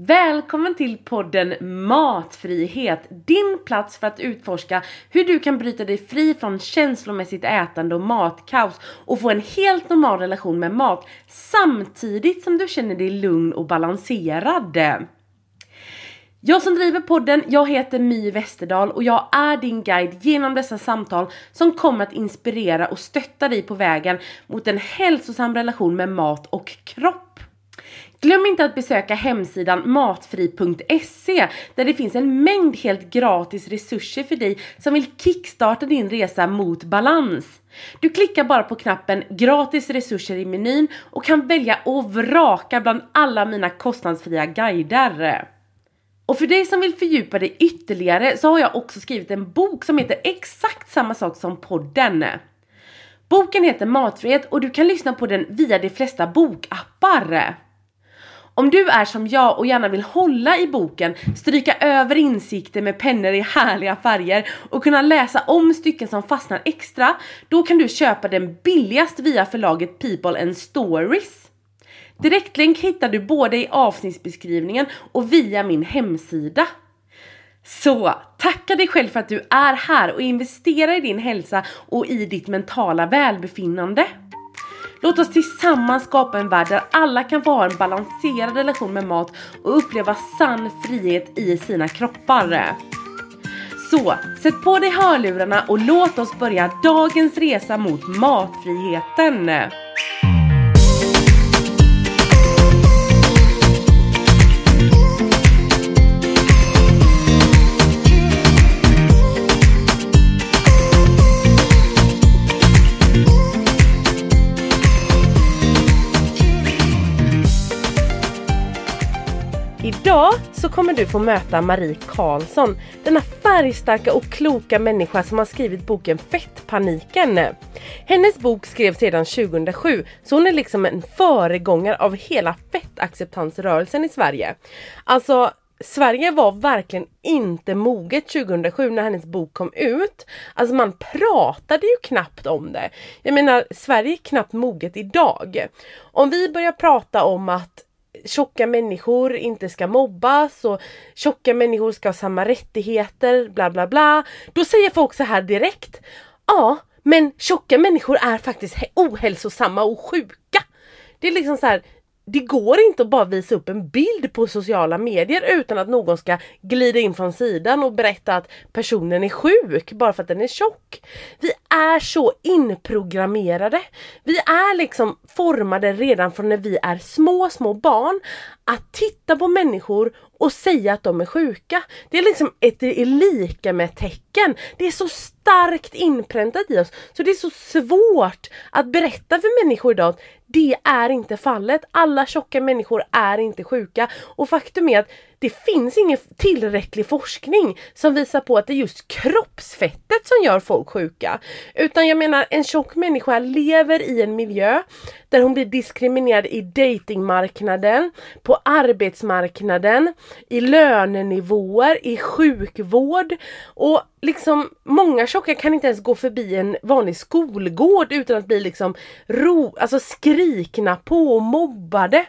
Välkommen till podden Matfrihet, din plats för att utforska hur du kan bryta dig fri från känslomässigt ätande och matkaos och få en helt normal relation med mat samtidigt som du känner dig lugn och balanserad. Jag som driver podden, jag heter My Westerdahl och jag är din guide genom dessa samtal som kommer att inspirera och stötta dig på vägen mot en hälsosam relation med mat och kropp. Glöm inte att besöka hemsidan matfri.se där det finns en mängd helt gratis resurser för dig som vill kickstarta din resa mot balans. Du klickar bara på knappen gratis resurser i menyn och kan välja och vraka bland alla mina kostnadsfria guider. Och för dig som vill fördjupa dig ytterligare så har jag också skrivit en bok som heter exakt samma sak som podden. Boken heter Matfrihet och du kan lyssna på den via de flesta bokappar. Om du är som jag och gärna vill hålla i boken, stryka över insikter med pennor i härliga färger och kunna läsa om stycken som fastnar extra, då kan du köpa den billigast via förlaget People and Stories. Direktlänk hittar du både i avsnittsbeskrivningen och via min hemsida. Så tacka dig själv för att du är här och investera i din hälsa och i ditt mentala välbefinnande. Låt oss tillsammans skapa en värld där alla kan få ha en balanserad relation med mat och uppleva sann frihet i sina kroppar. Så, sätt på dig hörlurarna och låt oss börja dagens resa mot matfriheten. Så kommer du få möta Marie Karlsson, denna färgstarka och kloka människa som har skrivit boken Fettpaniken. Hennes bok skrevs redan 2007 så hon är liksom en föregångare av hela fettacceptansrörelsen i Sverige. Alltså Sverige var verkligen inte moget 2007 när hennes bok kom ut. Alltså man pratade ju knappt om det. Jag menar, Sverige är knappt moget idag. Om vi börjar prata om att tjocka människor inte ska mobbas och tjocka människor ska ha samma rättigheter, bla bla bla. Då säger folk så här direkt. Ja, men tjocka människor är faktiskt ohälsosamma och sjuka. Det är liksom så här, det går inte att bara visa upp en bild på sociala medier utan att någon ska glida in från sidan och berätta att personen är sjuk bara för att den är tjock. Vi är så inprogrammerade. Vi är liksom formade redan från när vi är små, små barn att titta på människor och säga att de är sjuka. Det är liksom ett lika med tecken. Det är så starkt inpräntat i oss så det är så svårt att berätta för människor idag att det är inte fallet. Alla tjocka människor är inte sjuka och faktum är att det finns ingen tillräcklig forskning som visar på att det är just kroppsfettet som gör folk sjuka. Utan jag menar en tjock människa lever i en miljö där hon blir diskriminerad i datingmarknaden, på arbetsmarknaden, i lönenivåer, i sjukvård och liksom många tjocka kan inte ens gå förbi en vanlig skolgård utan att bli liksom ro, alltså skrikna på och mobbade.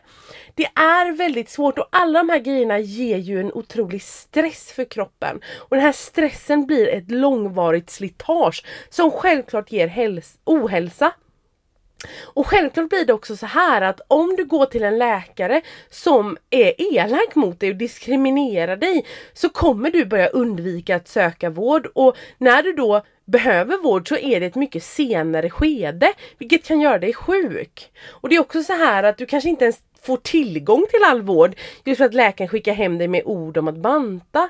Det är väldigt svårt och alla de här grejerna ger ju en otrolig stress för kroppen. Och den här stressen blir ett långvarigt slitage som självklart ger ohälsa. Och självklart blir det också så här att om du går till en läkare som är elak mot dig och diskriminerar dig så kommer du börja undvika att söka vård och när du då behöver vård så är det ett mycket senare skede vilket kan göra dig sjuk. Och det är också så här att du kanske inte ens får tillgång till all vård just för att läkaren skickar hem dig med ord om att banta.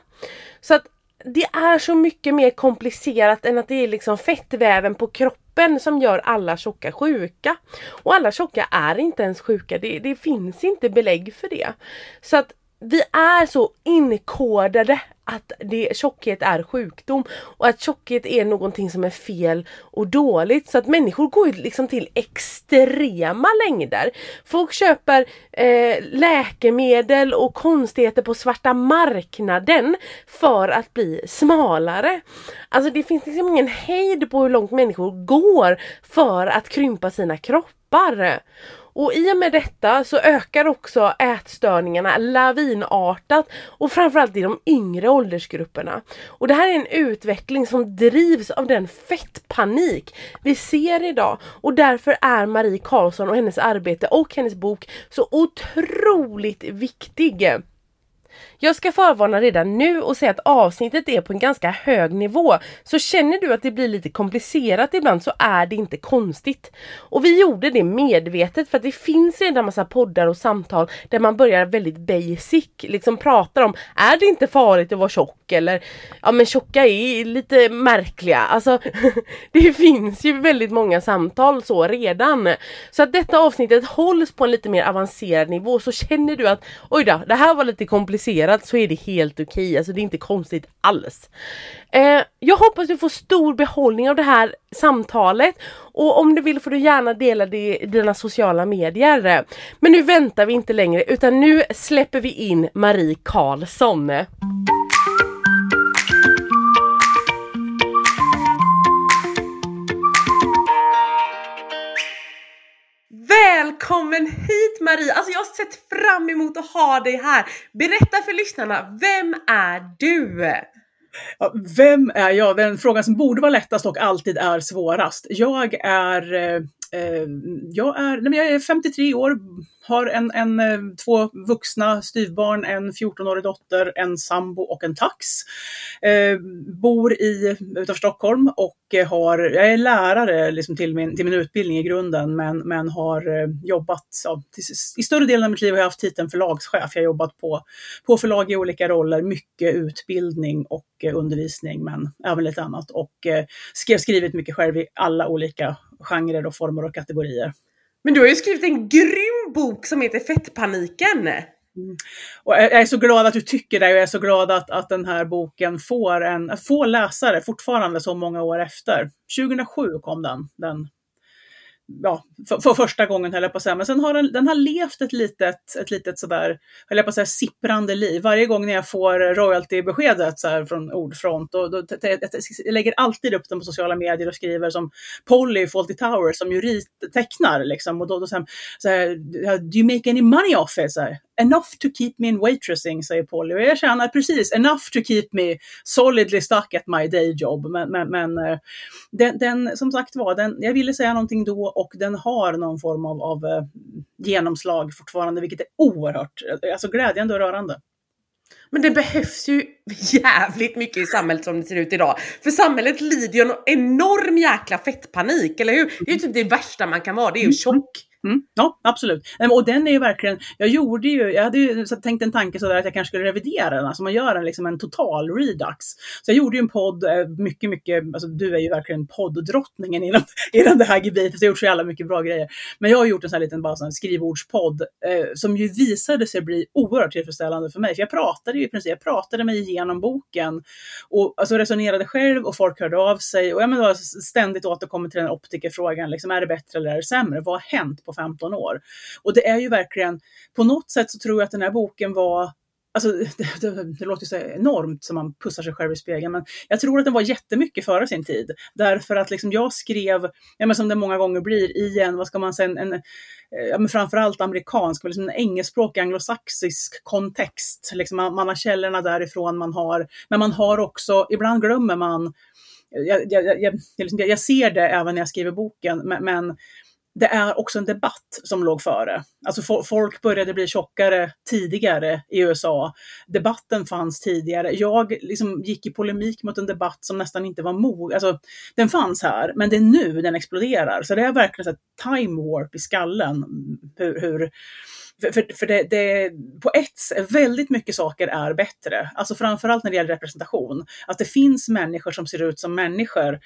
Så att det är så mycket mer komplicerat än att det är liksom fettväven på kroppen som gör alla tjocka sjuka. Och alla tjocka är inte ens sjuka, det, det finns inte belägg för det. Så att vi är så inkodade att det, tjockhet är sjukdom och att tjockhet är någonting som är fel och dåligt. Så att människor går ju liksom till extrema längder. Folk köper eh, läkemedel och konstigheter på svarta marknaden för att bli smalare. Alltså det finns liksom ingen hejd på hur långt människor går för att krympa sina kroppar. Och i och med detta så ökar också ätstörningarna lavinartat och framförallt i de yngre åldersgrupperna. Och det här är en utveckling som drivs av den fettpanik vi ser idag och därför är Marie Karlsson och hennes arbete och hennes bok så otroligt viktig. Jag ska förvarna redan nu och säga att avsnittet är på en ganska hög nivå. Så känner du att det blir lite komplicerat ibland så är det inte konstigt. Och vi gjorde det medvetet för att det finns redan massa poddar och samtal där man börjar väldigt basic, liksom pratar om är det inte farligt att vara tjock eller ja men tjocka är lite märkliga. Alltså det finns ju väldigt många samtal så redan. Så att detta avsnittet hålls på en lite mer avancerad nivå så känner du att oj då, det här var lite komplicerat rekommenderat så är det helt okej, okay. alltså det är inte konstigt alls. Eh, jag hoppas du får stor behållning av det här samtalet och om du vill får du gärna dela det i dina sociala medier. Men nu väntar vi inte längre utan nu släpper vi in Marie Karlsson. Välkommen hit Marie! Alltså jag har sett fram emot att ha dig här. Berätta för lyssnarna, vem är du? Ja, vem är jag? Den frågan som borde vara lättast och alltid är svårast. Jag är, eh, Eh, jag är, nej, jag är 53 år, har en, en, eh, två vuxna styvbarn, en 14-årig dotter, en sambo och en tax. Eh, bor i, utanför Stockholm och eh, har, jag är lärare liksom till, min, till min utbildning i grunden men, men har jobbat, ja, till, i större delen av mitt liv har jag haft titeln förlagschef. Jag har jobbat på, på förlag i olika roller, mycket utbildning och undervisning men även lite annat och eh, skrev, skrivit mycket själv i alla olika genrer och former och kategorier. Men du har ju skrivit en grym bok som heter Fettpaniken. Mm. Och jag är så glad att du tycker det och jag är så glad att, att den här boken får, en, får läsare fortfarande så många år efter. 2007 kom den, den ja, för, för, första gången höll jag på att säga. Men sen har den, den har levt ett litet, ett litet sådär, höll jag på att säga, sipprande liv. Varje gång när jag får royaltybeskedet så här från Ordfront, och då, jag lägger alltid upp den på sociala medier och skriver som Polly Fawlty Towers som ju tecknar liksom. Och då, då så här, så här, do you make any money off it? Så här, enough to keep me in waitressing, säger Polly. Och jag tjänar precis enough to keep me solidly stuck at my day job. Men, men, men eh, den, den, som sagt var, den, jag ville säga någonting då och den har någon form av, av eh, genomslag fortfarande, vilket är oerhört alltså glädjande och rörande. Men det behövs ju jävligt mycket i samhället som det ser ut idag. För samhället lider ju en enorm jäkla fettpanik, eller hur? Det är ju typ det värsta man kan vara, det är ju mm. tjock. Mm, ja, absolut. Ehm, och den är ju verkligen, jag gjorde ju, jag hade ju tänkt en tanke sådär att jag kanske skulle revidera den, alltså man gör en, liksom en total redux. Så jag gjorde ju en podd, eh, mycket, mycket, alltså du är ju verkligen podddrottningen inom, inom det här gebitet, du har gjort så jävla mycket bra grejer. Men jag har gjort en sån här liten bara sån skrivordspodd eh, som ju visade sig bli oerhört tillfredsställande för mig. För jag pratade ju i princip, jag pratade mig igenom boken och alltså resonerade själv och folk hörde av sig och jag menar, ständigt återkommer till den optikerfrågan, liksom, är det bättre eller är det sämre? Vad har hänt på 15 år. Och det är ju verkligen, på något sätt så tror jag att den här boken var Alltså, det, det, det låter ju så enormt som man pussar sig själv i spegeln, men jag tror att den var jättemycket före sin tid. Därför att liksom jag skrev, ja, men som det många gånger blir, i en, vad ska man säga, en, en ja, men framförallt amerikansk, liksom en engelskspråkig anglosaxisk kontext. Liksom man, man har källorna därifrån, man har, men man har också, ibland glömmer man, jag, jag, jag, jag, jag ser det även när jag skriver boken, men, men det är också en debatt som låg före. Alltså folk började bli tjockare tidigare i USA. Debatten fanns tidigare. Jag liksom gick i polemik mot en debatt som nästan inte var mogen. Alltså, den fanns här, men det är nu den exploderar. Så det är verkligen ett time warp i skallen. Mm, hur, hur för, för det, det, på ett väldigt mycket saker är bättre. Alltså framförallt när det gäller representation. Att det finns människor som ser ut som människor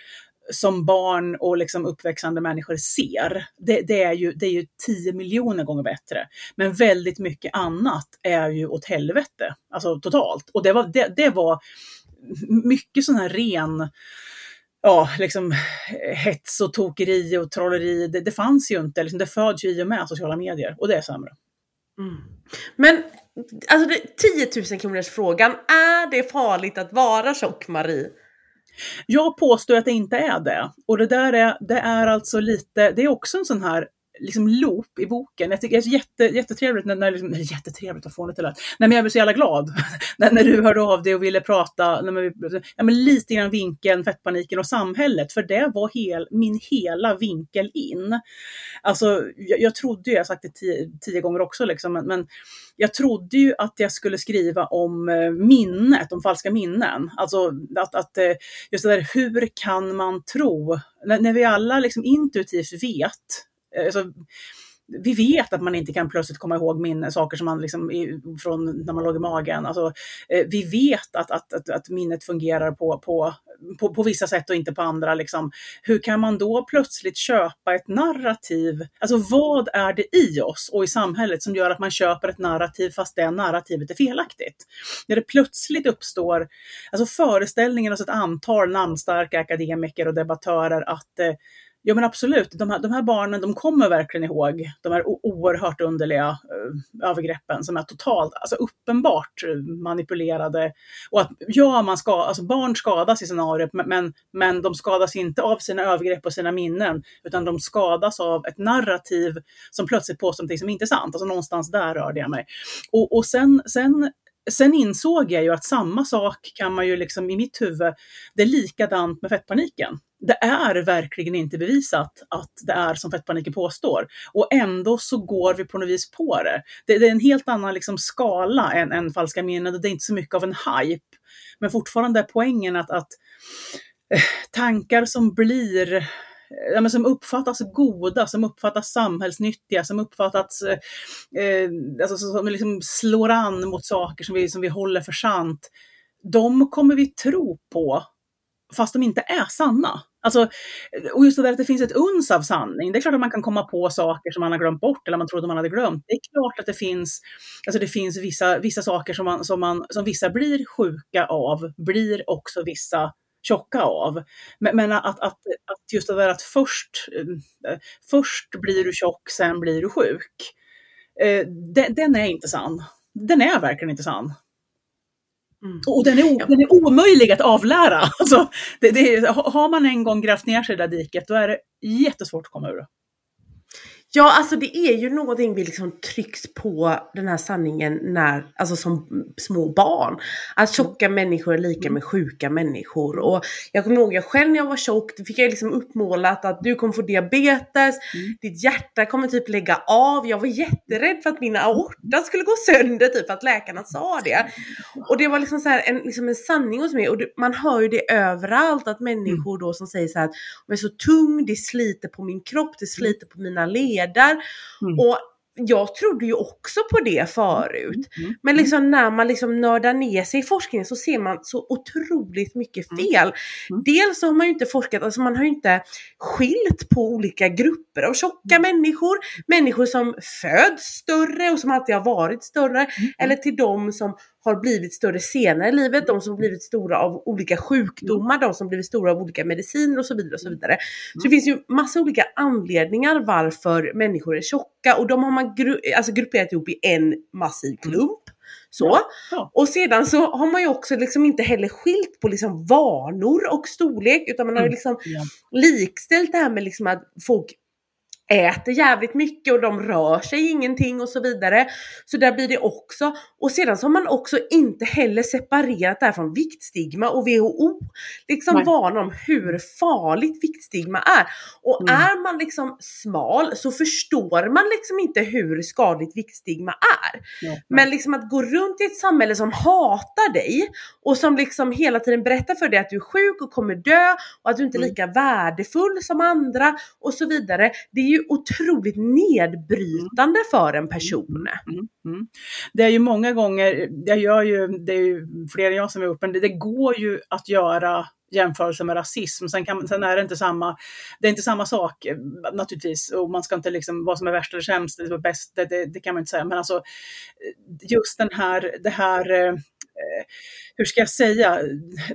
som barn och liksom uppväxande människor ser, det, det, är ju, det är ju 10 miljoner gånger bättre. Men väldigt mycket annat är ju åt helvete, alltså totalt. Och det var, det, det var mycket sån här ren ja, liksom hets och tokeri och trolleri. Det, det fanns ju inte, liksom, det föds ju i och med sociala medier och det är sämre. Mm. Men alltså det, 10 000 kronors frågan, är det farligt att vara tjock Marie? Jag påstår att det inte är det. Och det där är, det är alltså lite, det är också en sån här liksom loop i boken. Jag tycker det är jätte, jättetrevligt, när, när liksom, jättetrevligt, vad fånigt det lät. Nej, men jag blev så jävla glad när, när du hörde av dig och ville prata, när man, ja, men lite grann vinkeln, fettpaniken och samhället, för det var hel, min hela vinkel in. Alltså, jag, jag trodde ju, jag har sagt det tio, tio gånger också, liksom, men, men jag trodde ju att jag skulle skriva om eh, minnet, om falska minnen. Alltså att, att eh, just det där, hur kan man tro? När, när vi alla liksom intuitivt vet, alltså, vi vet att man inte kan plötsligt komma ihåg minnen, saker som man liksom, från när man låg i magen. Alltså, eh, vi vet att, att, att, att, minnet fungerar på, på, på, på vissa sätt och inte på andra. Liksom. Hur kan man då plötsligt köpa ett narrativ? Alltså vad är det i oss och i samhället som gör att man köper ett narrativ fast det narrativet är felaktigt? När det plötsligt uppstår alltså föreställningen hos ett antal namnstarka akademiker och debattörer att eh, Ja men absolut, de här, de här barnen de kommer verkligen ihåg de här oerhört underliga eh, övergreppen som är totalt, alltså uppenbart manipulerade. Och att ja, man ska, alltså barn skadas i scenariot men, men de skadas inte av sina övergrepp och sina minnen utan de skadas av ett narrativ som plötsligt påstår någonting som inte är sant. Alltså någonstans där rörde jag mig. Och, och sen, sen Sen insåg jag ju att samma sak kan man ju liksom i mitt huvud, det är likadant med fettpaniken det är verkligen inte bevisat att det är som fettpaniken påstår. Och ändå så går vi på något vis på det. Det, det är en helt annan liksom skala än, än falska minnen och det är inte så mycket av en hype. Men fortfarande är poängen att, att eh, tankar som blir ja, men som uppfattas goda, som uppfattas samhällsnyttiga, som uppfattas, eh, eh alltså, som liksom slår an mot saker som vi, som vi håller för sant. De kommer vi tro på fast de inte är sanna. Alltså, och just det där att det finns ett uns av sanning. Det är klart att man kan komma på saker som man har glömt bort eller man trodde man hade glömt. Det är klart att det finns, alltså det finns vissa, vissa saker som, man, som, man, som vissa blir sjuka av, blir också vissa tjocka av. Men, men att, att, att, just det där att först, eh, först blir du tjock, sen blir du sjuk. Eh, den, den är inte sann. Den är verkligen inte sann. Mm. Och den är, den är omöjlig att avlära. Alltså, det, det, har man en gång grävt ner sig i det där diket, då är det jättesvårt att komma ur. Ja, alltså det är ju någonting vi liksom trycks på den här sanningen när, alltså som små barn. Att mm. tjocka människor är lika med sjuka människor. Och jag kommer ihåg jag själv när jag var tjock, då fick jag liksom uppmålat att du kommer få diabetes, mm. ditt hjärta kommer typ lägga av. Jag var jätterädd för att min aorta skulle gå sönder, typ för att läkarna sa det. Och det var liksom så en, liksom en sanning hos mig. Och man hör ju det överallt, att människor då som säger så här att jag är så tung, det sliter på min kropp, det sliter på mina leder leder. Mm. Och jag trodde ju också på det förut. Mm. mm. Men liksom när man liksom nördar ner sig i forskningen så ser man så otroligt mycket mm. fel. Mm. Dels så har man ju inte forskat, alltså man har ju inte skilt på olika grupper av tjocka mm. människor. Människor som föds större och som alltid har varit större. Mm. Eller till de som har blivit större senare i livet, de som blivit stora av olika sjukdomar, de som blivit stora av olika mediciner och så vidare. och Så vidare. Så det finns ju massa olika anledningar varför människor är tjocka och de har man gru alltså grupperat ihop i en massiv klump. Så. Och sedan så har man ju också liksom inte heller skilt på liksom vanor och storlek utan man har mm. liksom likställt det här med liksom att folk äter jävligt mycket och de rör sig ingenting och så vidare. Så där blir det också. Och sedan så har man också inte heller separerat det här från viktstigma och WHO liksom varnar om hur farligt viktstigma är. Och mm. är man liksom smal så förstår man liksom inte hur skadligt viktstigma är. Mm. Men liksom att gå runt i ett samhälle som hatar dig och som liksom hela tiden berättar för dig att du är sjuk och kommer dö och att du inte är mm. lika mm. värdefull som andra och så vidare. Det är ju otroligt nedbrytande för en person. Mm, mm. Det är ju många gånger, jag gör ju, det är ju fler än jag som är uppe, men det, det går ju att göra jämförelse med rasism. Sen, kan, sen är det inte samma, det är inte samma sak naturligtvis och man ska inte liksom, vad som är värst eller sämst, det, bäst, det, det, det, kan man inte säga. Men alltså just den här, det här Eh, hur ska jag säga,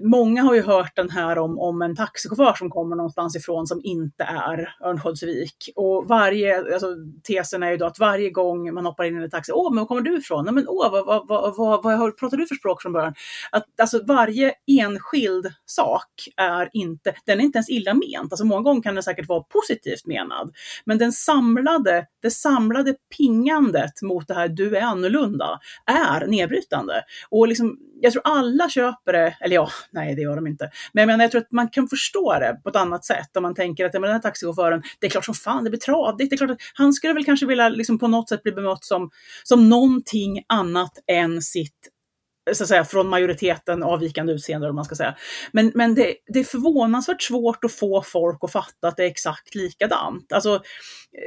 många har ju hört den här om, om en taxichaufför som kommer någonstans ifrån som inte är Örnsköldsvik. Och varje, alltså, tesen är ju då att varje gång man hoppar in i en taxi, åh, men var kommer du ifrån? Nej, men åh, vad, vad, vad, vad, vad pratar du för språk från början? Att, alltså varje enskild sak är inte, den är inte ens illa ment. Alltså många gånger kan den säkert vara positivt menad. Men den samlade, det samlade pingandet mot det här du är annorlunda är nedbrytande. Och liksom, jag tror alla köper det, eller ja, nej det gör de inte. Men jag menar, jag tror att man kan förstå det på ett annat sätt om man tänker att men den här taxichauffören, det är klart som fan det blir tradigt. Det är klart att han skulle väl kanske vilja liksom på något sätt bli bemött som, som någonting annat än sitt så att säga, från majoriteten avvikande utseende, om man ska säga. Men, men det, det, är förvånansvärt svårt att få folk att fatta att det är exakt likadant. Alltså,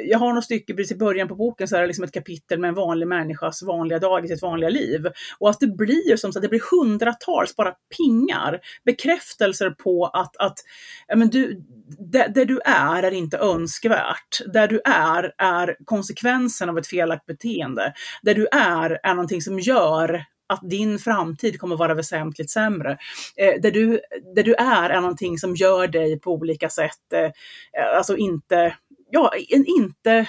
jag har något stycke precis i början på boken, så är det liksom ett kapitel med en vanlig människas vanliga dag i sitt vanliga liv. Och att det blir som så att det blir hundratals bara pingar, bekräftelser på att, att men du, där, du är är inte önskvärt. Där du är är konsekvensen av ett felaktigt beteende. Där du är är någonting som gör att din framtid kommer vara väsentligt sämre. Eh, där, du, där du är är någonting som gör dig på olika sätt, eh, eh alltså inte, ja, inte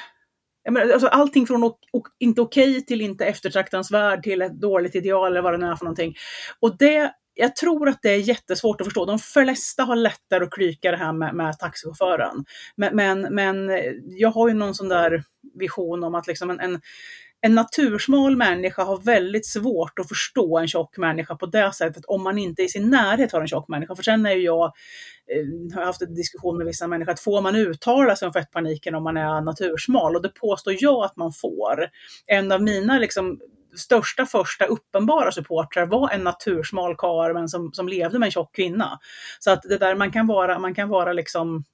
Menar, alltså allting från inte okej okay till inte eftertraktansvärd till ett dåligt ideal eller vad det nu är för någonting. Och det, jag tror att det är jättesvårt att förstå. De flesta har lättare att klyka det här med, med taxichauffören. Men, men, men jag har ju någon sån där vision om att liksom en, en en natursmal människa har väldigt svårt att förstå en tjock människa på det sättet om man inte i sin närhet har en tjock människa. För sen är ju jag, eh, har haft en diskussion med vissa människor, att får man uttala sig om fettpaniken om man är natursmal? Och det påstår jag att man får. En av mina liksom, största första uppenbara supportrar var en natursmal karl men som, som levde med en tjock kvinna. Så att det där man kan vara, man kan vara liksom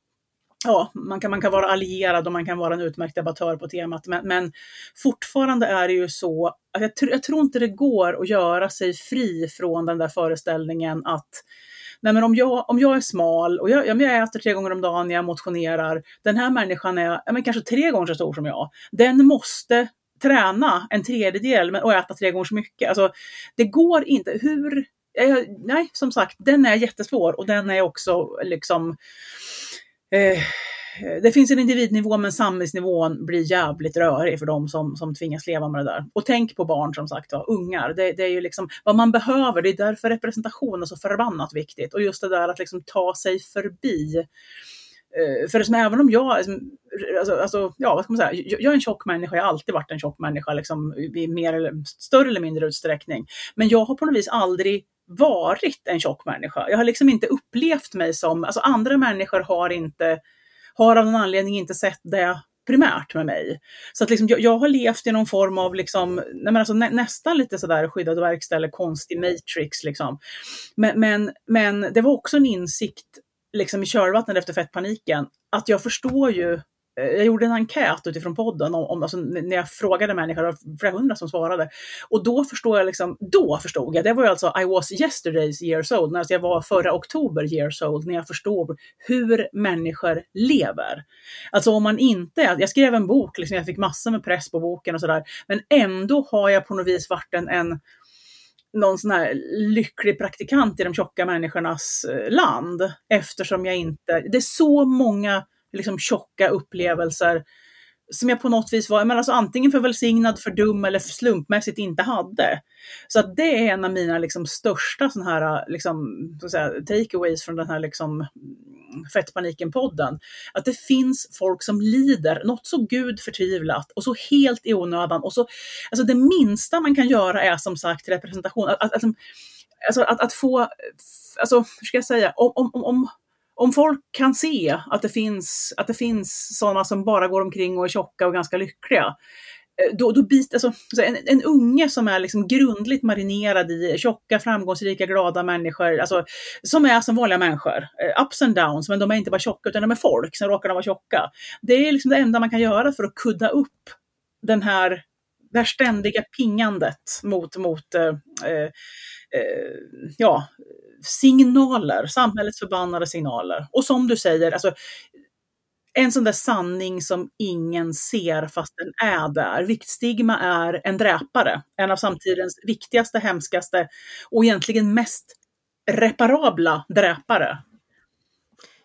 ja, man kan, man kan vara allierad och man kan vara en utmärkt debattör på temat. Men, men fortfarande är det ju så att jag, jag, tror inte det går att göra sig fri från den där föreställningen att Nej, men om, jag, om jag är smal och jag, jag äter tre gånger om dagen, jag motionerar, den här människan är ja, men kanske tre gånger så stor som jag. Den måste träna en tredjedel och äta tre gånger så mycket. Alltså, det går inte. Hur, nej, som sagt, den är jättesvår och den är också liksom eh, det finns en individnivå men samhällsnivån blir jävligt rörig för de som, som tvingas leva med det där. Och tänk på barn som sagt, var, ungar. Det, det, är ju liksom vad man behöver, det är därför representation är så förbannat viktigt. Och just det där att liksom ta sig förbi. Eh, för som även om jag, alltså, alltså, ja vad ska man säga, jag, jag är en tjock människa, jag har alltid varit en tjock människa liksom, i mer eller, större eller mindre utsträckning. Men jag har på något vis aldrig varit en tjock människa. Jag har liksom inte upplevt mig som, alltså andra människor har inte, har av någon anledning inte sett det primärt med mig. Så att liksom, jag, jag, har levt i någon form av liksom, nej men alltså nä, nästan lite sådär skyddad verkstad eller konstig matrix. Liksom. Men, men, men det var också en insikt liksom, i körvattnet efter fettpaniken, att jag förstår ju Eh, jag gjorde en enkät utifrån podden om, om alltså, när jag frågade människor, det var flera hundra som svarade. Och då förstod jag liksom, då förstod jag, det var ju alltså I was yesterdays years old, alltså jag var förra oktober years old, när jag förstod hur människor lever. Alltså om man inte, jag skrev en bok, liksom, jag fick massor med press på boken och sådär, men ändå har jag på något vis varit en, en någon sån här lycklig praktikant i de tjocka människornas eh, land, eftersom jag inte, det är så många liksom tjocka upplevelser som jag på något vis var, men alltså antingen för välsignad, för dum eller för slumpmässigt inte hade. Så att det är en av mina liksom största sån här, liksom, så säga, takeaways från den här liksom, Fettpaniken-podden. Att det finns folk som lider något så gud förtvivlat och så helt i onödan. Och så, alltså det minsta man kan göra är som sagt representation. Att, att, alltså, att, att få, alltså hur ska jag säga, om, om, om om folk kan se att det finns, att det finns sådana som bara går omkring och är tjocka och ganska lyckliga, eh, då, då bit, alltså, en, en unge som är liksom grundligt marinerad i tjocka, framgångsrika, glada människor, alltså, som är som vanliga människor, eh, ups and downs, men de är inte bara tjocka utan de är folk, sen råkar de vara tjocka. Det är liksom det enda man kan göra för att kudda upp den här, det här ständiga pingandet mot, mot eh, eh, eh, ja, signaler, samhällets förbannade signaler. Och som du säger, alltså, en sån där sanning som ingen ser fast den är där. Viktstigma är en dräpare, en av samtidens viktigaste, hemskaste och egentligen mest reparabla dräpare.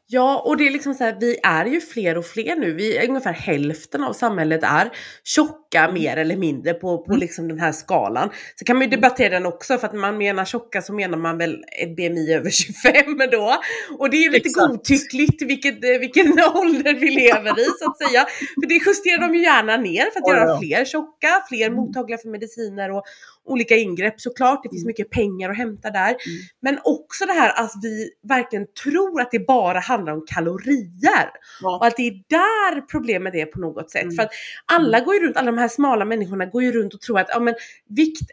Ja, och det är liksom så här, vi är ju fler och fler nu. Vi ungefär hälften av samhället är tjocka mm. mer eller mindre på, på mm. liksom den här skalan. Så kan man ju mm. debattera den också, för att man menar tjocka så menar man väl ett BMI över 25 då. Och det är ju lite Exakt. godtyckligt vilket, eh, vilken ålder vi lever i så att säga. För det justerar de ju gärna ner för att oh, göra ja. fler tjocka, fler mm. mottagliga för mediciner och olika ingrepp såklart. Det finns mycket pengar att hämta där. Mm. Men också det här att vi verkligen tror att det bara handlar om kalorier. Ja. Och att det är där problemet är på något sätt. Mm. För att alla går ju runt, alla de här smala människorna går ju runt och tror att ja, men, vikt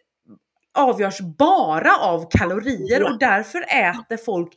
avgörs bara av kalorier och därför äter folk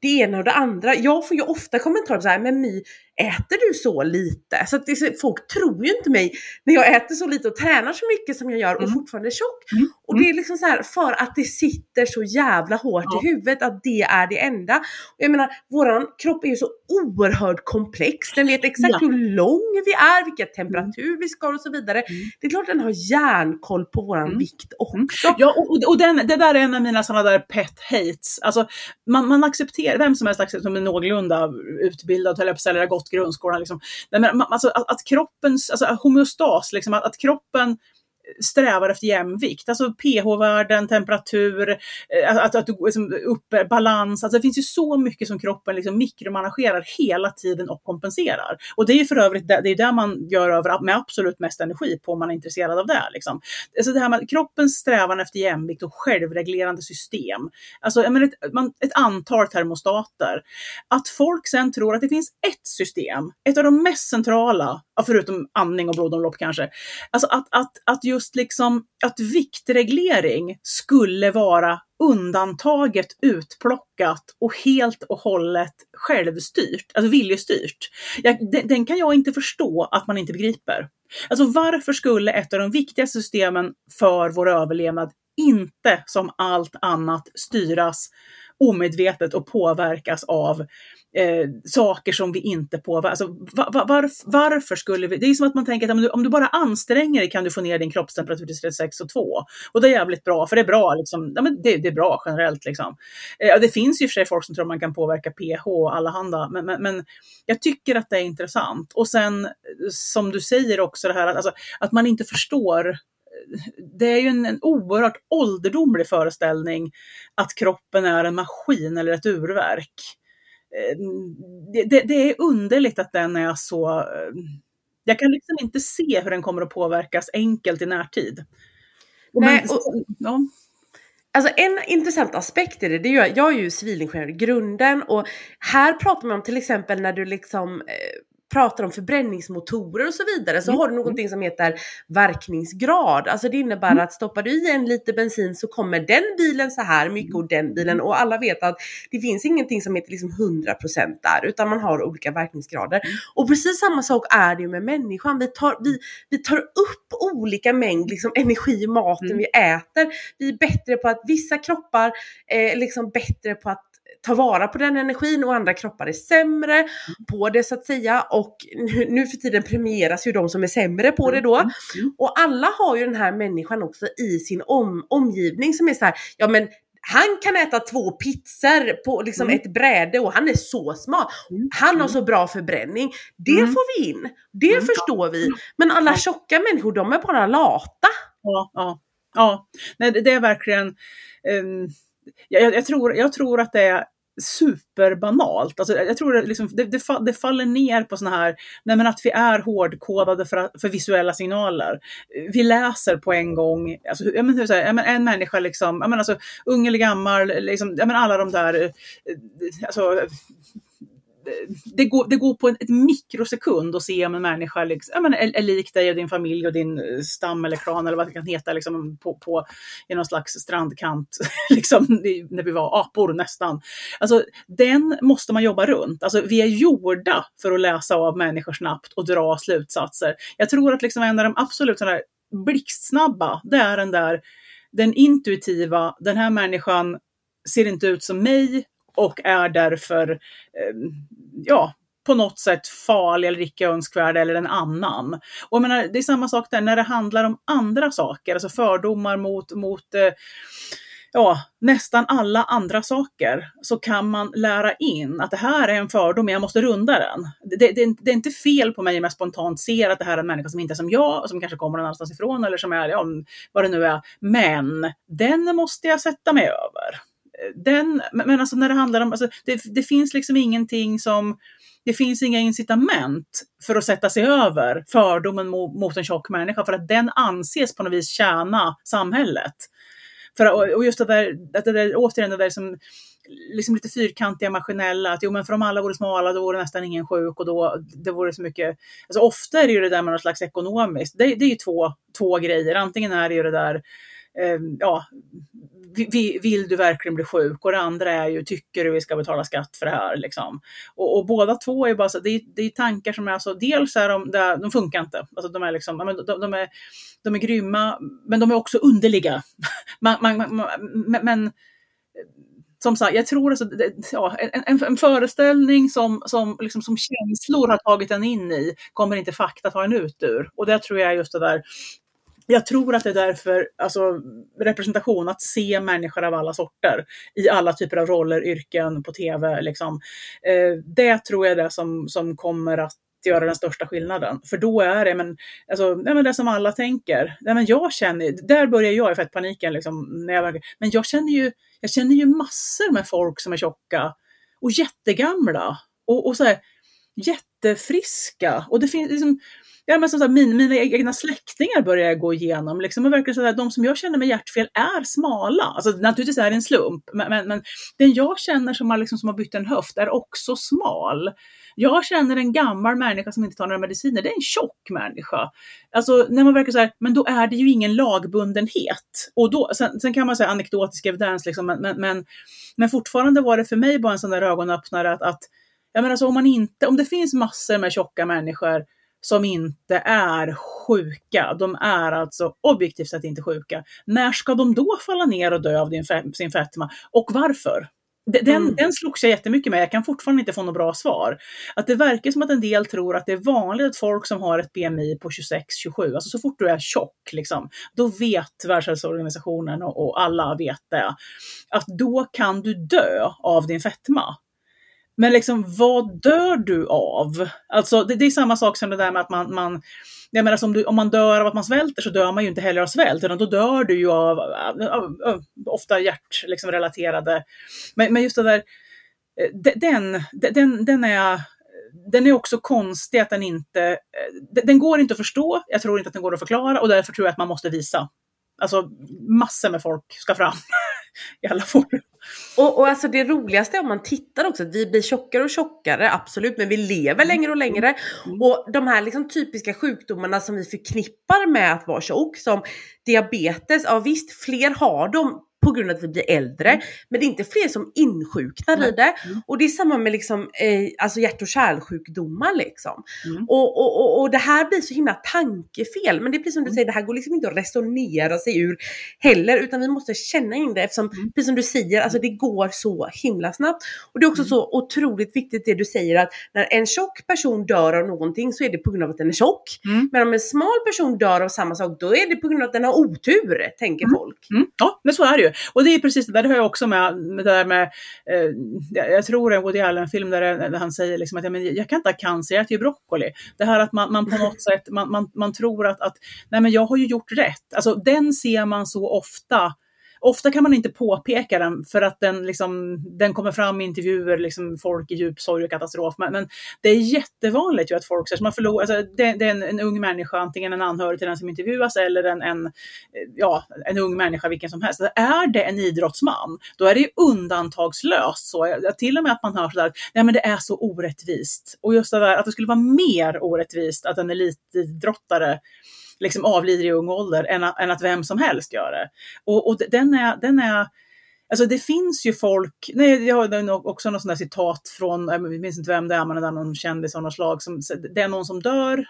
det ena och det andra. Jag får ju ofta kommentarer så här, men My, äter du så lite? Så att det, folk tror ju inte mig när jag äter så lite och tränar så mycket som jag gör och mm. fortfarande är tjock. Mm. Och det är liksom så här, för att det sitter så jävla hårt ja. i huvudet att det är det enda. Och jag menar, våran kropp är ju så oerhört komplex. Den vet exakt ja. hur lång vi är, vilken temperatur vi ska och så vidare. Mm. Det är klart den har järnkoll på våran mm. vikt också. Ja, och, och den, det där är en av mina sådana där pet hates. Alltså, man, man accepterar, vem som helst accepterar som är någorlunda utbildad, eller på gått grundskolan. Liksom. Men, alltså, att, att kroppens, alltså homeostas, liksom, att, att kroppen strävar efter jämvikt. Alltså pH-värden, temperatur, eh, att, att du liksom, uppe, eh, balans. Alltså det finns ju så mycket som kroppen liksom mikromanagerar hela tiden och kompenserar. Och det är ju för övrigt det, det är där man gör över, med absolut mest energi på om man är intresserad av det. Liksom. Alltså det här med kroppens strävan efter jämvikt och självreglerande system. Alltså menar, ett, man, ett antal termostater. Att folk sen tror att det finns ett system, ett av de mest centrala, förutom andning och blodomlopp kanske. Alltså att, att, att just just liksom att viktreglering skulle vara undantaget, utplockat och helt och hållet självstyrt, alltså viljestyrt. Jag, den, den, kan jag inte förstå att man inte begriper. Alltså varför skulle ett av de viktigaste systemen för vår överlevnad inte som allt annat styras omedvetet och påverkas av eh, saker som vi inte påverkar. Alltså, va, va, varf, varför skulle vi? Det är som att man tänker att om du, om du, bara anstränger dig kan du få ner din kroppstemperatur till 36,2. Och det är jävligt bra, för det är bra, liksom, ja, men det, det är bra generellt. Liksom. Eh, det finns ju för sig folk som tror att man kan påverka pH och allehanda, men, men, men jag tycker att det är intressant. Och sen eh, som du säger också det här att, alltså, att man inte förstår det är ju en, en oerhört ålderdomlig föreställning att kroppen är en maskin eller ett urverk. Eh, det, det, det, är underligt att den är så... Eh, jag kan liksom inte se hur den kommer att påverkas enkelt i närtid. Nej, och, ja. Alltså en intressant aspekt i det, det är ju, jag är ju civilingenjör i grunden och här pratar man om till exempel när du liksom eh, pratar om förbränningsmotorer och så vidare så mm. har du någonting som heter verkningsgrad. Alltså det innebär mm. att stoppar du i en liter bensin så kommer den bilen så här mycket och den bilen och alla vet att det finns ingenting som heter liksom 100% där utan man har olika verkningsgrader. Mm. Och precis samma sak är det ju med människan. Vi tar, vi, vi tar upp olika mängd liksom, energi i maten mm. vi äter. Vi är bättre på att vissa kroppar är liksom bättre på att ta vara på den energin och andra kroppar är sämre på det så att säga. Och nu, nu för tiden premieras ju de som är sämre på det då. Mm, mm. Och alla har ju den här människan också i sin om, omgivning som är så här, ja men han kan äta två pizzor på liksom mm. ett bräde och han är så smart. Mm. Han har så bra förbränning. Det mm. får vi in. Det mm. förstår vi. Men alla tjocka människor, de är bara lata. Ja, ja. ja. Nej, det är verkligen um jag, jag, tror, jag tror att det är superbanalt. Alltså, jag tror att liksom, det, det, det, faller ner på såna här, nej men att vi är hårdkodade för, för visuella signaler. Vi läser på en gång, alltså, jag men, hur säger, jag men, en människa, liksom, jag men, alltså, ung eller gammal, liksom, jag men, alla de där, eh, alltså, det, går, det går på ett mikrosekund att se om en människa liksom, menar, är, är lik dig och din familj och din eh, stam eller klan eller vad det kan heta liksom, på, på, i någon slags strandkant, liksom, när vi var apor nästan. Alltså, den måste man jobba runt. Alltså, vi är gjorda för att läsa av människor snabbt och dra slutsatser. Jag tror att liksom en av de absolut sådana blixtsnabba, det är den där den intuitiva, den här människan ser inte ut som mig och är därför, eh, ja, på något sätt farlig eller icke önskvärd eller en annan. Och jag menar, det är samma sak där när det handlar om andra saker, alltså fördomar mot, mot eh, ja, nästan alla andra saker så kan man lära in att det här är en fördom, jag måste runda den. Det, det, det är inte fel på mig om jag spontant ser att det här är en människa som inte är som jag, och som kanske kommer någon annanstans ifrån eller som är, ja, vad det nu är. Men den måste jag sätta mig över. Den, men alltså när det handlar om, alltså, det, det finns liksom ingenting som det finns inga incitament för att sätta sig över fördomen mot, mot en tjock människa för att den anses på något vis tjäna samhället. För, och just det där, det där, återigen det där som liksom lite fyrkantiga maskinella, att jo men för om alla vore smala då vore nästan ingen sjuk och då det vore så mycket, alltså ofta är det ju det där med något slags ekonomiskt, det, det är ju två, två grejer, antingen är det ju det där, Ehm, ja, vill du verkligen bli sjuk? Och det andra är ju, tycker du vi ska betala skatt för det här? Liksom. Och, och båda två är bara så, det är, det är tankar som är alltså, dels är de, de funkar inte, alltså de är liksom, de, de, är, de är grymma, men de är också underliga. man, man, man, men som sagt, jag tror alltså, ja, en, en, en, föreställning som, som, liksom, som känslor har tagit en in i kommer inte fakta ta en ut ur. Och det tror jag är just det där jag tror att det är därför, alltså representation, att se människor av alla sorter i alla typer av roller, yrken, på tv, liksom. Eh, det tror jag är det som, som kommer att göra den största skillnaden. För då är det, men, alltså, nej, men det som alla tänker. Nej, men jag känner, där börjar jag i fettpaniken. Liksom, när jag, men jag känner, ju, jag känner ju massor med folk som är tjocka och jättegamla och, och så här, jättefriska. Och det finns liksom, ja, men som sagt, min, mina e-, egna släktingar börjar jag gå igenom. Liksom, och verkar så att de som jag känner med hjärtfel är smala. Alltså, naturligtvis är det en slump, men, men, men den jag känner som har, liksom, som har bytt en höft är också smal. Jag känner en gammal människa som inte tar några mediciner, det är en tjock människa. Alltså när man verkar så här, men då är det ju ingen lagbundenhet. Och då, sen, sen kan man säga anekdotisk evidens, liksom, men, men, men, men fortfarande var det för mig bara en sån där ögonöppnare att, att jag menar, alltså, om, man inte, om det finns massor med tjocka människor som inte är sjuka. De är alltså objektivt sett inte sjuka. När ska de då falla ner och dö av sin fetma? Och varför? Den, mm. den slogs jag jättemycket med, jag kan fortfarande inte få något bra svar. Att det verkar som att en del tror att det är vanligt att folk som har ett BMI på 26-27, alltså så fort du är tjock, liksom, då vet Världshälsoorganisationen och, och alla vet det, att då kan du dö av din fetma. Men liksom, vad dör du av? Alltså, det, det, är samma sak som det där med att man, man jag menar, om, du, om man dör av att man svälter så dör man ju inte heller av svält, utan då dör du ju av, av, av, av ofta hjärtrelaterade. Liksom, men, men just det där, eh, den, den, den är den är också konstig att den inte, eh, den går inte att förstå, jag tror inte att den går att förklara och därför tror jag att man måste visa. Alltså massor med folk ska fram i alla forum. Och, och alltså det roligaste om man tittar också, vi blir tjockare och tjockare, absolut, men vi lever längre och längre. Mm. Och de här liksom typiska sjukdomarna som vi förknippar med att vara tjock, som diabetes, ja visst, fler har dem på grund av att vi blir äldre. Mm. Men det är inte fler som insjuknar mm. i det. Mm. Och det är samma med liksom, eh, alltså hjärt och kärlsjukdomar. Liksom. Mm. Och, och, och, och, det här blir så himla tankefel. Men det är precis som du mm. säger, det här går liksom inte att resonera sig ur heller. Utan vi måste känna in det eftersom, mm. precis som du säger, alltså det går så himla snabbt. Och det är också så otroligt viktigt det du säger att när en tjock person dör av någonting så är det på grund av att den är tjock. Men om en smal person dör av samma sak, då är det på grund av att den har otur, tänker folk. Ja, men så är det ju. Och det är precis det där, det har jag också med, med det där med, eh, jag tror det är en Woody Allen-film där, eh, där, han säger liksom att ja, men jag kan inte ha cancer, jag äter ju broccoli. Det här att man, man på något sätt, man, man, man tror att, att nej men jag har ju gjort rätt. Alltså den ser man så ofta Ofta kan man inte påpeka den för att den, liksom, den kommer fram i intervjuer, liksom, folk i djup sorg och katastrof. Men, men det är jättevanligt ju att folk säger man förlorar, alltså, det, det, är en, en, ung människa, antingen en anhörig till den som intervjuas eller en, en, ja, en ung människa vilken som helst. Är det en idrottsman, då är det ju undantagslöst så. Till och med att man hör sådär, nej men det är så orättvist. Och just det där att det skulle vara mer orättvist att en elitidrottare liksom avlider i ung ålder än att, än att vem som helst gör det. Och, och den, är, den är Alltså det finns ju folk, nej jag har också något sånt där citat från, jag minns inte vem det är, men det är någon kändis av något slag, som, det är någon som dör,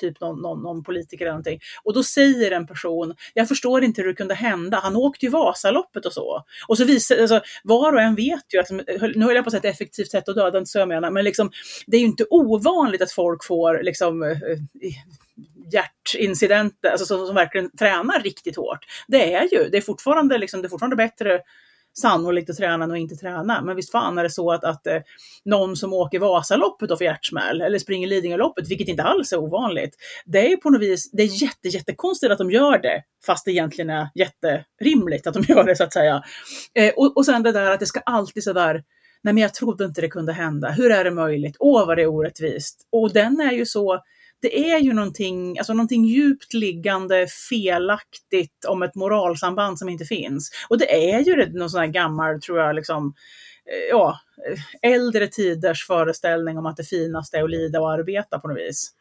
typ någon, någon, någon politiker eller någonting. Och då säger en person, jag förstår inte hur det kunde hända, han åkte ju Vasaloppet och så. Och så visar, alltså, var och en vet ju, att, nu höll jag på att säga ett effektivt sätt att döda, inte så jag menar, men liksom, det är ju inte ovanligt att folk får liksom, eh, eh, hjärtincidenter, alltså som, som verkligen tränar riktigt hårt. Det är ju, det är fortfarande, liksom, det är fortfarande bättre sannolikt att träna än att inte träna. Men visst fan är det så att, att eh, någon som åker Vasaloppet och får hjärtsmäll eller springer Lidingöloppet, vilket inte alls är ovanligt. Det är på något vis, det är jätte, jättekonstigt att de gör det, fast det egentligen är jätterimligt att de gör det så att säga. Eh, och, och sen det där att det ska alltid sådär Nej men jag trodde inte det kunde hända. Hur är det möjligt? Åh vad det är orättvist. Och den är ju så, det är ju någonting, alltså någonting djupt liggande felaktigt om ett moralsamband som inte finns. Och det är ju någon sån här gammal, tror jag, liksom, eh, ja, äldre tiders föreställning om att det finaste är att lida och arbeta på något vis.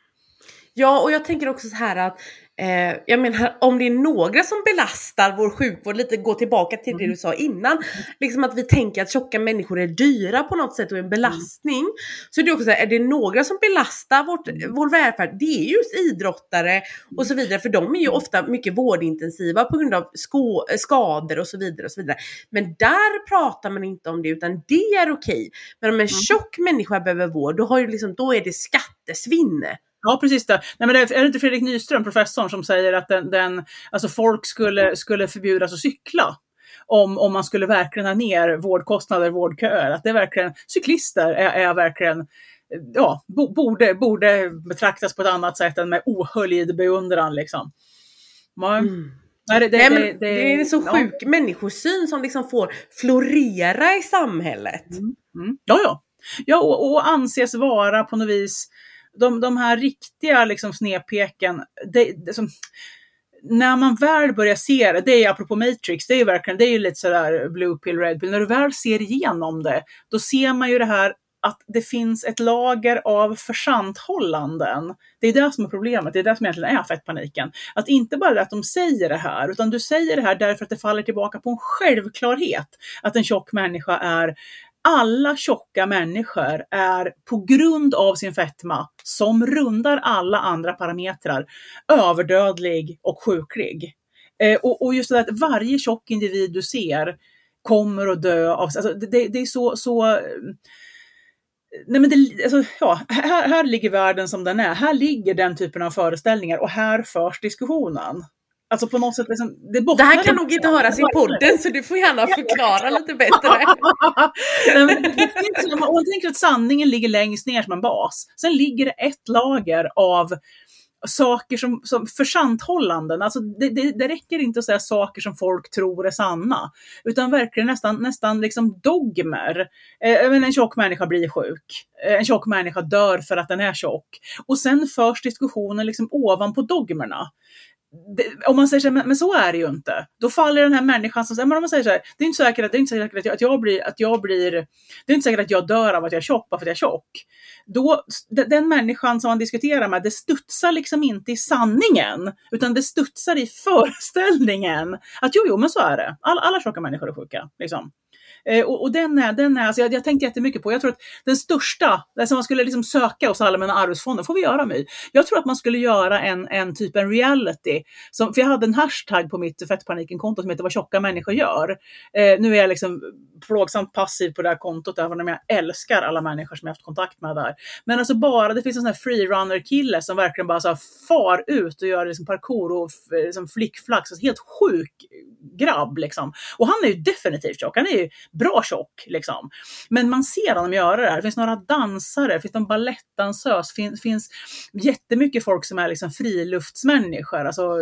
Ja, och jag tänker också så här att Eh, jag menar om det är några som belastar vår sjukvård, lite gå tillbaka till det du sa innan, liksom att vi tänker att tjocka människor är dyra på något sätt och en belastning. Så det är också så här, är det några som belastar vårt, vår välfärd, det är just idrottare och så vidare, för de är ju ofta mycket vårdintensiva på grund av sko, skador och så vidare och så vidare. Men där pratar man inte om det, utan det är okej. Men om en tjock människa behöver vård, då, har ju liksom, då är det skattesvinn. Ja, precis det. Nej, men det är det inte Fredrik Nyström, professorn, som säger att den, den, alltså folk skulle, skulle förbjudas att cykla? Om, om man skulle verkligen ha ner vårdkostnader, vårdköer. Att det är verkligen, cyklister är, är verkligen ja, borde, borde betraktas på ett annat sätt än med ohöljd beundran. Liksom. Man, mm. Nej, det, det, Nej, det, det, är en så sjuk ja. människosyn som liksom får florera i samhället. Mm. Mm. Ja, ja. ja och, och anses vara på något vis de, de här riktiga liksom, snedpeken, det, det, som, när man väl börjar se det, det är apropå Matrix, det är ju verkligen, det är ju lite sådär blue pill, red pill, när du väl ser igenom det, då ser man ju det här att det finns ett lager av försanthållanden. Det är det som är problemet, det är det som egentligen är fettpaniken. Att inte bara att de säger det här, utan du säger det här därför att det faller tillbaka på en självklarhet att en tjock människa är alla tjocka människor är på grund av sin fetma, som rundar alla andra parametrar, överdödlig och sjuklig. Eh, och, och, just det att varje tjock individ du ser kommer att dö av... Alltså det, det är så... så eh, Nej men det, alltså, ja, här, här ligger världen som den är. Här ligger den typen av föreställningar och här förs diskussionen. Alltså på något sätt, liksom, det, det här kan nog inte höras i podden så du får gärna förklara lite bättre. Nej, om man tänker att sanningen ligger längst ner som en bas, sen ligger det ett lager av saker som, som försanthållanden. Alltså det, det, det, räcker inte att säga saker som folk tror är sanna, utan verkligen nästan, nästan liksom dogmer. Eh, en tjock människa blir sjuk. Eh, en tjock människa dör för att den är tjock. Och sen förs diskussionen liksom ovanpå dogmerna det, om man säger så här, men, men, så är det ju inte. Då faller den här människan som säger, men om man säger så här, det är inte säkert att, det är inte säkert att, jag, att, jag blir, att jag blir, det är inte säkert att jag dör av att jag är tjock bara för att jag är tjock. Då, den människan som man diskuterar med, det studsar liksom inte i sanningen, utan det studsar i föreställningen att jo, jo, men så är det. All, alla tjocka människor är sjuka. Liksom. Eh, och, och, den är, den är alltså jag, jag tänkte jättemycket på, jag tror att den största, alltså man skulle liksom söka hos Allmänna arvsfonden, får vi göra My. Jag tror att man skulle göra en, en typ en reality, som, för jag hade en hashtag på mitt fettpaniken-konto som heter vad tjocka människor gör. Eh, nu är jag liksom plågsamt passiv på det här kontot, även om jag älskar alla människor som jag haft kontakt med där. Men alltså bara, det finns en sån här freerunner-kille som verkligen bara så här far ut och gör liksom parkour och liksom flickflax, alltså helt sjuk grabb liksom. Och han är ju definitivt tjock, han är ju bra tjock liksom. Men man ser honom göra det här. Det finns några dansare, det finns någon balettdansös, det finns, finns jättemycket folk som är liksom friluftsmänniskor, alltså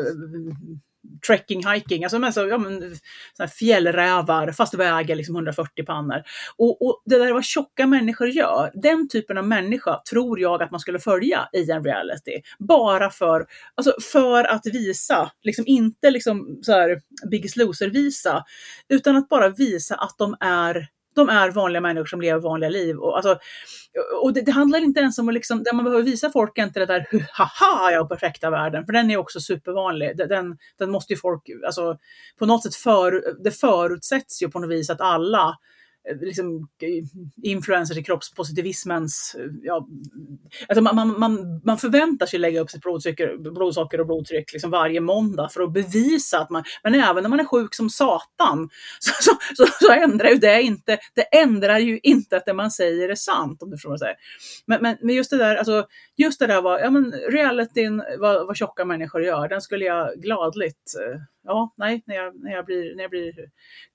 trekking, hiking, alltså men så, ja, men, så fjällrävar fast väger liksom 140 pannor. Och, och det där vad tjocka människor gör, den typen av människa tror jag att man skulle följa i en reality. Bara för, alltså för att visa, liksom inte liksom så här Biggest Loser-visa, utan att bara visa att de är de är vanliga människor som lever vanliga liv. Och, alltså, och det, det, handlar inte ens om att liksom, där man behöver visa folk inte det där haha, jag har perfekta världen, för den är också supervanlig. Den, den måste ju folk, alltså på något sätt, för, det förutsätts ju på något vis att alla liksom, eh, influenser till kroppspositivismens... Ja, alltså man, man, man, man förväntar sig lägga upp sitt blodsocker, blodsocker och blodtryck liksom varje måndag för att bevisa att man... Men även när man är sjuk som satan så, så, så, så ändrar ju det inte... Det ändrar ju inte att det man säger är sant, om du förstår vad jag säger. Men, men, men just det där, alltså, just det där var, ja men realityn, vad, vad tjocka människor gör, den skulle jag gladligt eh, ja, nej, när jag, när jag, blir, när jag blir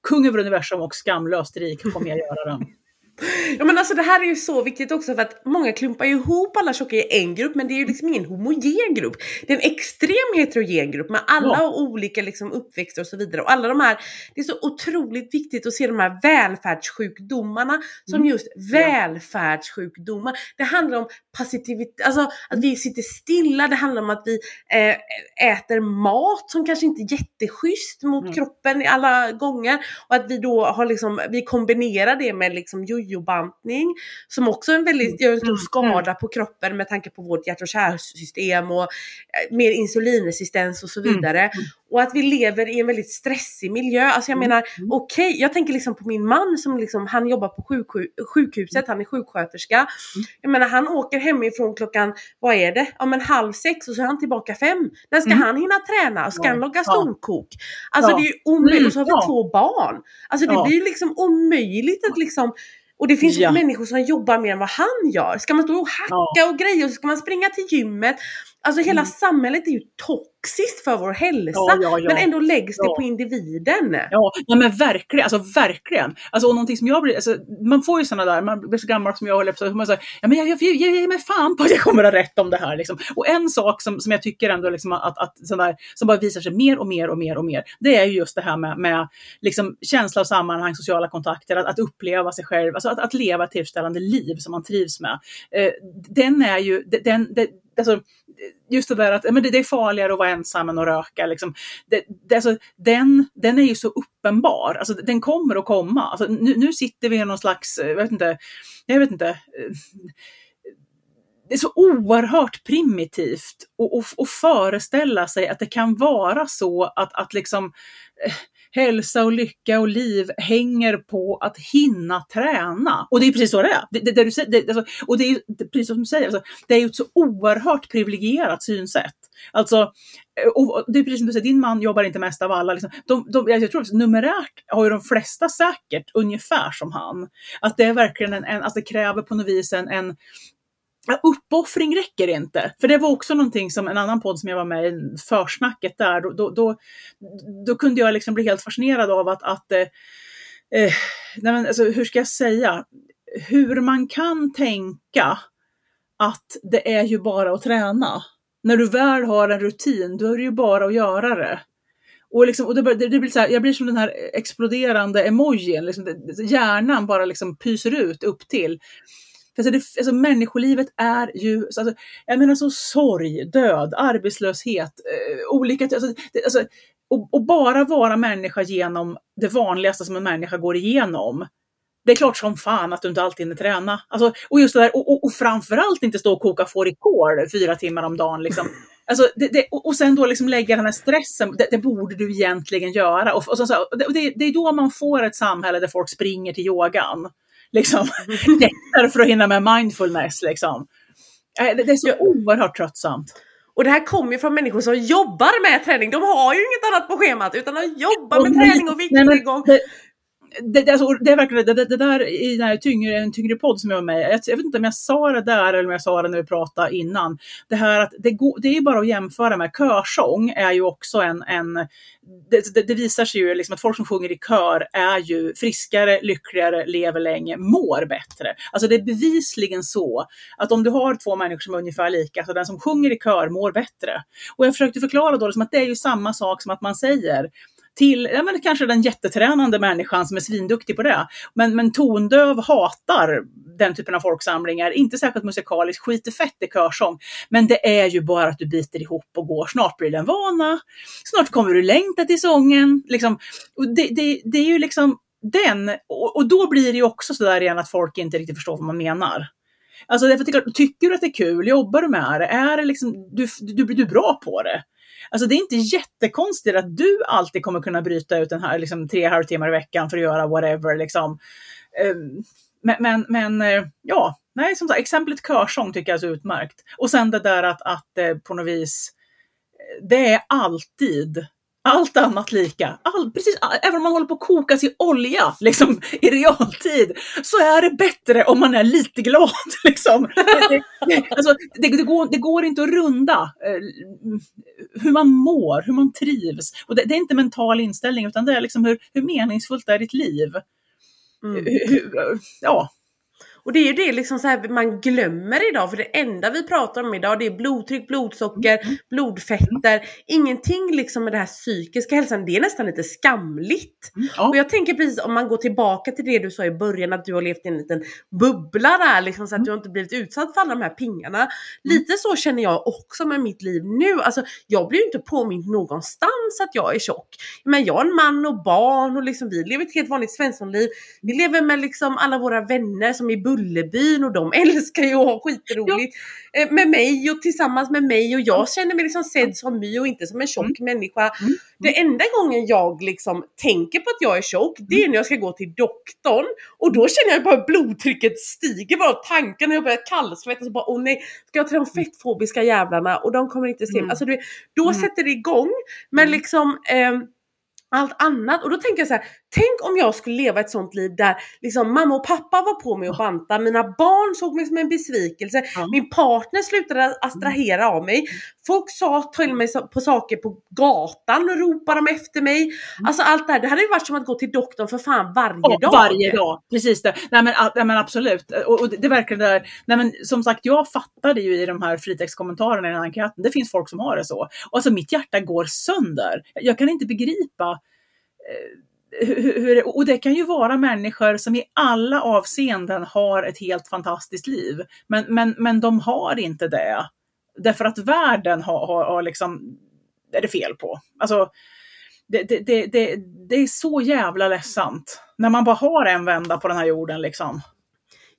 kung över universum och skamlöst rik kommer jag göra den. Ja men alltså det här är ju så viktigt också för att många klumpar ju ihop alla tjocka i en grupp men det är ju liksom ingen homogen grupp. Det är en extrem heterogen grupp med alla ja. olika liksom uppväxter och så vidare. Och alla de här, det är så otroligt viktigt att se de här välfärdssjukdomarna som mm. just välfärdssjukdomar. Det handlar om passivitet, alltså att vi sitter stilla, det handlar om att vi äh, äter mat som kanske inte är jätteschysst mot mm. kroppen alla gånger och att vi då har liksom, vi kombinerar det med liksom jojobantning som också en väldigt, gör en stor mm, skada mm. på kroppen med tanke på vårt hjärt och kärlsystem och eh, mer insulinresistens och så mm, vidare. Och att vi lever i en väldigt stressig miljö. Alltså jag menar, okej, okay, jag tänker liksom på min man som liksom, han jobbar på sjuk, sjukhuset, han är sjuksköterska. Jag menar han åker hemifrån klockan, vad är det? Ja men halv sex och så är han tillbaka fem. När ska han hinna träna? Ska han laga storkok? Alltså ja. det är ju omöjligt. Och så har vi ja. två barn. Alltså det blir liksom omöjligt att liksom och det finns ja. människor som jobbar mer än vad han gör. Ska man stå och hacka ja. och grejer och så ska man springa till gymmet. Alltså hela mm. samhället är ju toxiskt för vår hälsa. Ja. Men ändå läggs det på individen. Ja, men verkligen. Alltså verkligen. Alltså, och någonting som jag blir, alltså, man får ju sådana där, man blir så gammal som jag håller på man säger, ja men jag, jag, jag, jag ger mig fan på att jag kommer att ha rätt om det här. Liksom. Och en sak som, som jag tycker ändå liksom att, att där, som bara visar sig mer och mer och mer och mer, det är ju just det här med, med liksom, känsla av sammanhang, sociala kontakter, att, att uppleva sig själv, alltså att, att leva ett tillfredsställande liv som man trivs med. Eh, den är ju, den, den, alltså, just det där att men det, det, är farligare att vara ensam än att röka. Liksom. Det, det, alltså, den, den är ju så uppenbar, alltså, den kommer att komma. Alltså, nu, nu sitter vi i någon slags, eh, jag vet inte, jag vet inte, eh, det är så oerhört primitivt att föreställa sig att det kan vara så att, att liksom, eh, hälsa och lycka och liv hänger på att hinna träna. Och det är precis så det är. Det, det, det du säger, det, alltså, och det är precis som du säger, alltså, det är ju ett så oerhört privilegierat synsätt. Alltså, eh, och det är precis som du säger, din man jobbar inte mest av alla. Liksom. De, de, jag tror att numerärt har ju de flesta säkert ungefär som han. Att det är verkligen en, en att det kräver på något vis en, en uppoffring räcker inte. För det var också någonting som en annan podd som jag var med i, försnacket där, då, då, då, då kunde jag liksom bli helt fascinerad av att, att eh, eh, nej men, alltså, hur ska jag säga, hur man kan tänka att det är ju bara att träna. När du väl har en rutin, då är det ju bara att göra det. Och, liksom, och det, det, det blir så här, jag blir som den här exploderande emojin, liksom, hjärnan bara liksom pyser ut upp till. För alltså, det, alltså människolivet är ju, alltså, jag menar så sorg, död, arbetslöshet, eh, olika, alltså, det, alltså, och, och, bara vara människa genom det vanligaste som en människa går igenom. Det är klart som fan att du inte alltid hinner träna. Alltså, och just det där, och, och, och framförallt inte stå och koka fårikål fyra timmar om dagen. Liksom. Alltså, det, det, och sen då liksom lägga den här stressen, det, det borde du egentligen göra. Och, och så, så, det, det är då man får ett samhälle där folk springer till yogan liksom, lättare för att hinna med mindfulness. Liksom. Det, det är så oerhört tröttsamt. Och det här kommer ju från människor som jobbar med träning. De har ju inget annat på schemat utan de jobbar med träning och viktnedgång det, det, alltså, det är verkligen det, det, där i den här tyngre, en tyngre podd som jag var med jag, jag vet inte om jag sa det där eller om jag sa det när vi pratade innan. Det här att det, går, det är bara att jämföra med körsång är ju också en, en det, det, det, visar sig ju liksom att folk som sjunger i kör är ju friskare, lyckligare, lever länge, mår bättre. Alltså det är bevisligen så att om du har två människor som är ungefär lika, så den som sjunger i kör mår bättre. Och jag försökte förklara då liksom att det är ju samma sak som att man säger till ja, men kanske den jättetränande människan som är svinduktig på det. Men, men tondöv hatar den typen av folksamlingar, inte särskilt musikaliskt, skiter fett i körsång. Men det är ju bara att du biter ihop och går, snart blir det en vana. Snart kommer du längta till sången. Liksom. Och det, det, det är ju liksom den, och, och då blir det ju också sådär igen att folk inte riktigt förstår vad man menar. Alltså därför tycker, tycker du att det är kul, jobbar du med det, är det liksom, du, du, du är bra på det. Alltså det är inte jättekonstigt att du alltid kommer kunna bryta ut den här liksom, tre halvtimmar i veckan för att göra whatever. Liksom. Ehm, men, men, men eh, ja, nej, som sagt, exemplet körsång tycker jag är så utmärkt. Och sen det där att, att eh, på något vis, eh, det är alltid allt annat lika. All, precis, även om man håller på att kokas i olja liksom, i realtid så är det bättre om man är lite glad. Liksom. alltså, det, det, går, det går inte att runda eh, hur man mår, hur man trivs. Och det, det, är inte mental inställning utan det är liksom hur, hur meningsfullt är ditt liv? Mm. Hur, ja, och det är ju det liksom så här man glömmer idag för det enda vi pratar om idag det är blodtryck, blodsocker, mm. blodfetter. Ingenting liksom med det här psykiska hälsan, det är nästan lite skamligt. Mm. Ja. Och jag tänker precis om man går tillbaka till det du sa i början att du har levt i en liten bubbla där liksom så att mm. du har inte blivit utsatt för alla de här pingarna. Mm. Lite så känner jag också med mitt liv nu. Alltså jag blir ju inte påmind någonstans att jag är tjock. Men jag har en man och barn och liksom vi lever ett helt vanligt svenssonliv. Vi lever med liksom alla våra vänner som är Bullerbyn och de älskar ju att ha skitroligt ja. Eh, med mig och tillsammans med mig och jag känner mig liksom sedd som my och inte som en tjock mm. människa. Mm. Det enda gången jag liksom tänker på att jag är tjock det är när jag ska gå till doktorn och då känner jag bara blodtrycket stiger bara tanken jag börjar kallsvettas och bara åh nej, ska jag till de fettfobiska jävlarna och de kommer inte se mig. Mm. Alltså, då mm. sätter det igång. Men mm. liksom eh, allt annat. Och då tänker jag så här, tänk om jag skulle leva ett sånt liv där liksom mamma och pappa var på mig och banta, mina barn såg mig som en besvikelse, ja. min partner slutade attrahera av mig, folk sa till mig på saker på gatan och ropade dem efter mig. Mm. Alltså allt det här, det hade ju varit som att gå till doktorn för fan varje oh, dag. Varje dag, precis det. Nej men, nej, men absolut. Och, och det, det verkar där, nej men som sagt jag fattade ju i de här fritextkommentarerna i den här enkäten, det finns folk som har det så. Och alltså mitt hjärta går sönder. Jag kan inte begripa Eh, hur, och det kan ju vara människor som i alla avseenden har ett helt fantastiskt liv. Men, men, men de har inte det. Därför att världen har, har, har liksom, är det fel på. Alltså, det, det, det, det, är så jävla ledsamt. När man bara har en vända på den här jorden liksom.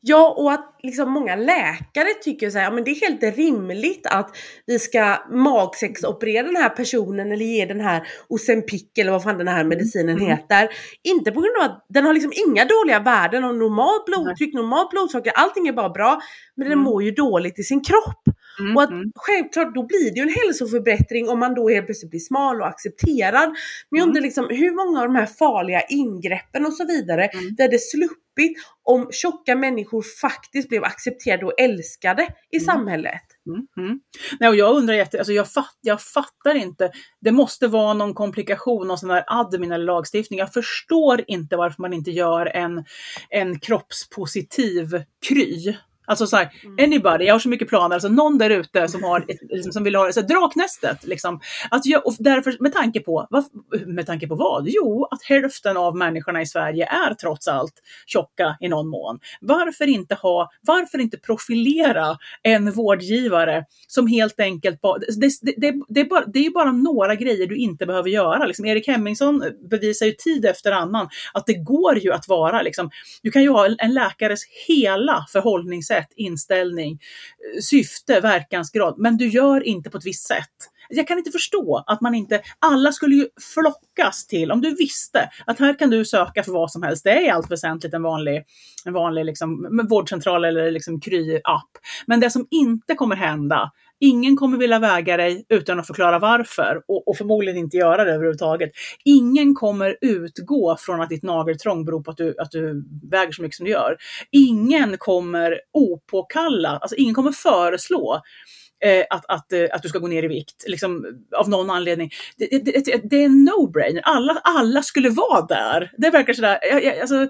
Ja, och att liksom många läkare tycker så här, ja, men det är helt rimligt att vi ska magsexoperera den här personen eller ge den här Ozempic eller vad fan den här medicinen mm. heter. Inte på grund av att den har liksom inga dåliga värden och normalt blodtryck, normalt blodsocker, allting är bara bra. Men mm. den mår ju dåligt i sin kropp. Mm, och att mm. självklart då blir det ju en hälsoförbättring om man då helt plötsligt blir smal och accepterad. Men jag undrar mm. liksom hur många av de här farliga ingreppen och så vidare mm. där det sluppit om tjocka människor faktiskt blev accepterade och älskade i mm. samhället. Mm, mm. Nej, och jag undrar jätte, alltså jag, fatt, jag fattar inte. Det måste vara någon komplikation, någon sån där admin eller lagstiftning. Jag förstår inte varför man inte gör en, en kroppspositiv kry. Alltså såhär, mm. anybody, jag har så mycket planer, alltså någon där ute som, har ett, liksom, som vill ha så här, draknästet. Liksom. Att jag, och därför, med, tanke på, vad, med tanke på vad? Jo, att hälften av människorna i Sverige är trots allt tjocka i någon mån. Varför inte, ha, varför inte profilera en vårdgivare som helt enkelt bara, det, det, det, det, är bara, det är bara några grejer du inte behöver göra. Liksom, Erik Hemmingsson bevisar ju tid efter annan att det går ju att vara, liksom, du kan ju ha en läkares hela förhållningssätt sätt, inställning, eh, syfte, verkansgrad, men du gör inte på ett visst sätt. Jag kan inte förstå att man inte, alla skulle ju flockas till, om du visste att här kan du söka för vad som helst, det är i allt väsentligt en vanlig, en vanlig liksom, vårdcentral eller liksom Kry-app. Men det som inte kommer hända, Ingen kommer vilja väga dig utan att förklara varför och, och, förmodligen inte göra det överhuvudtaget. Ingen kommer utgå från att ditt nageltrång beror på att du, att du väger så mycket som du gör. Ingen kommer opåkalla, alltså ingen kommer föreslå eh, att, att, eh, att du ska gå ner i vikt, liksom, av någon anledning. Det, det, det, det är en no-brainer. Alla, alla skulle vara där. Det verkar sådär, jag, jag, alltså,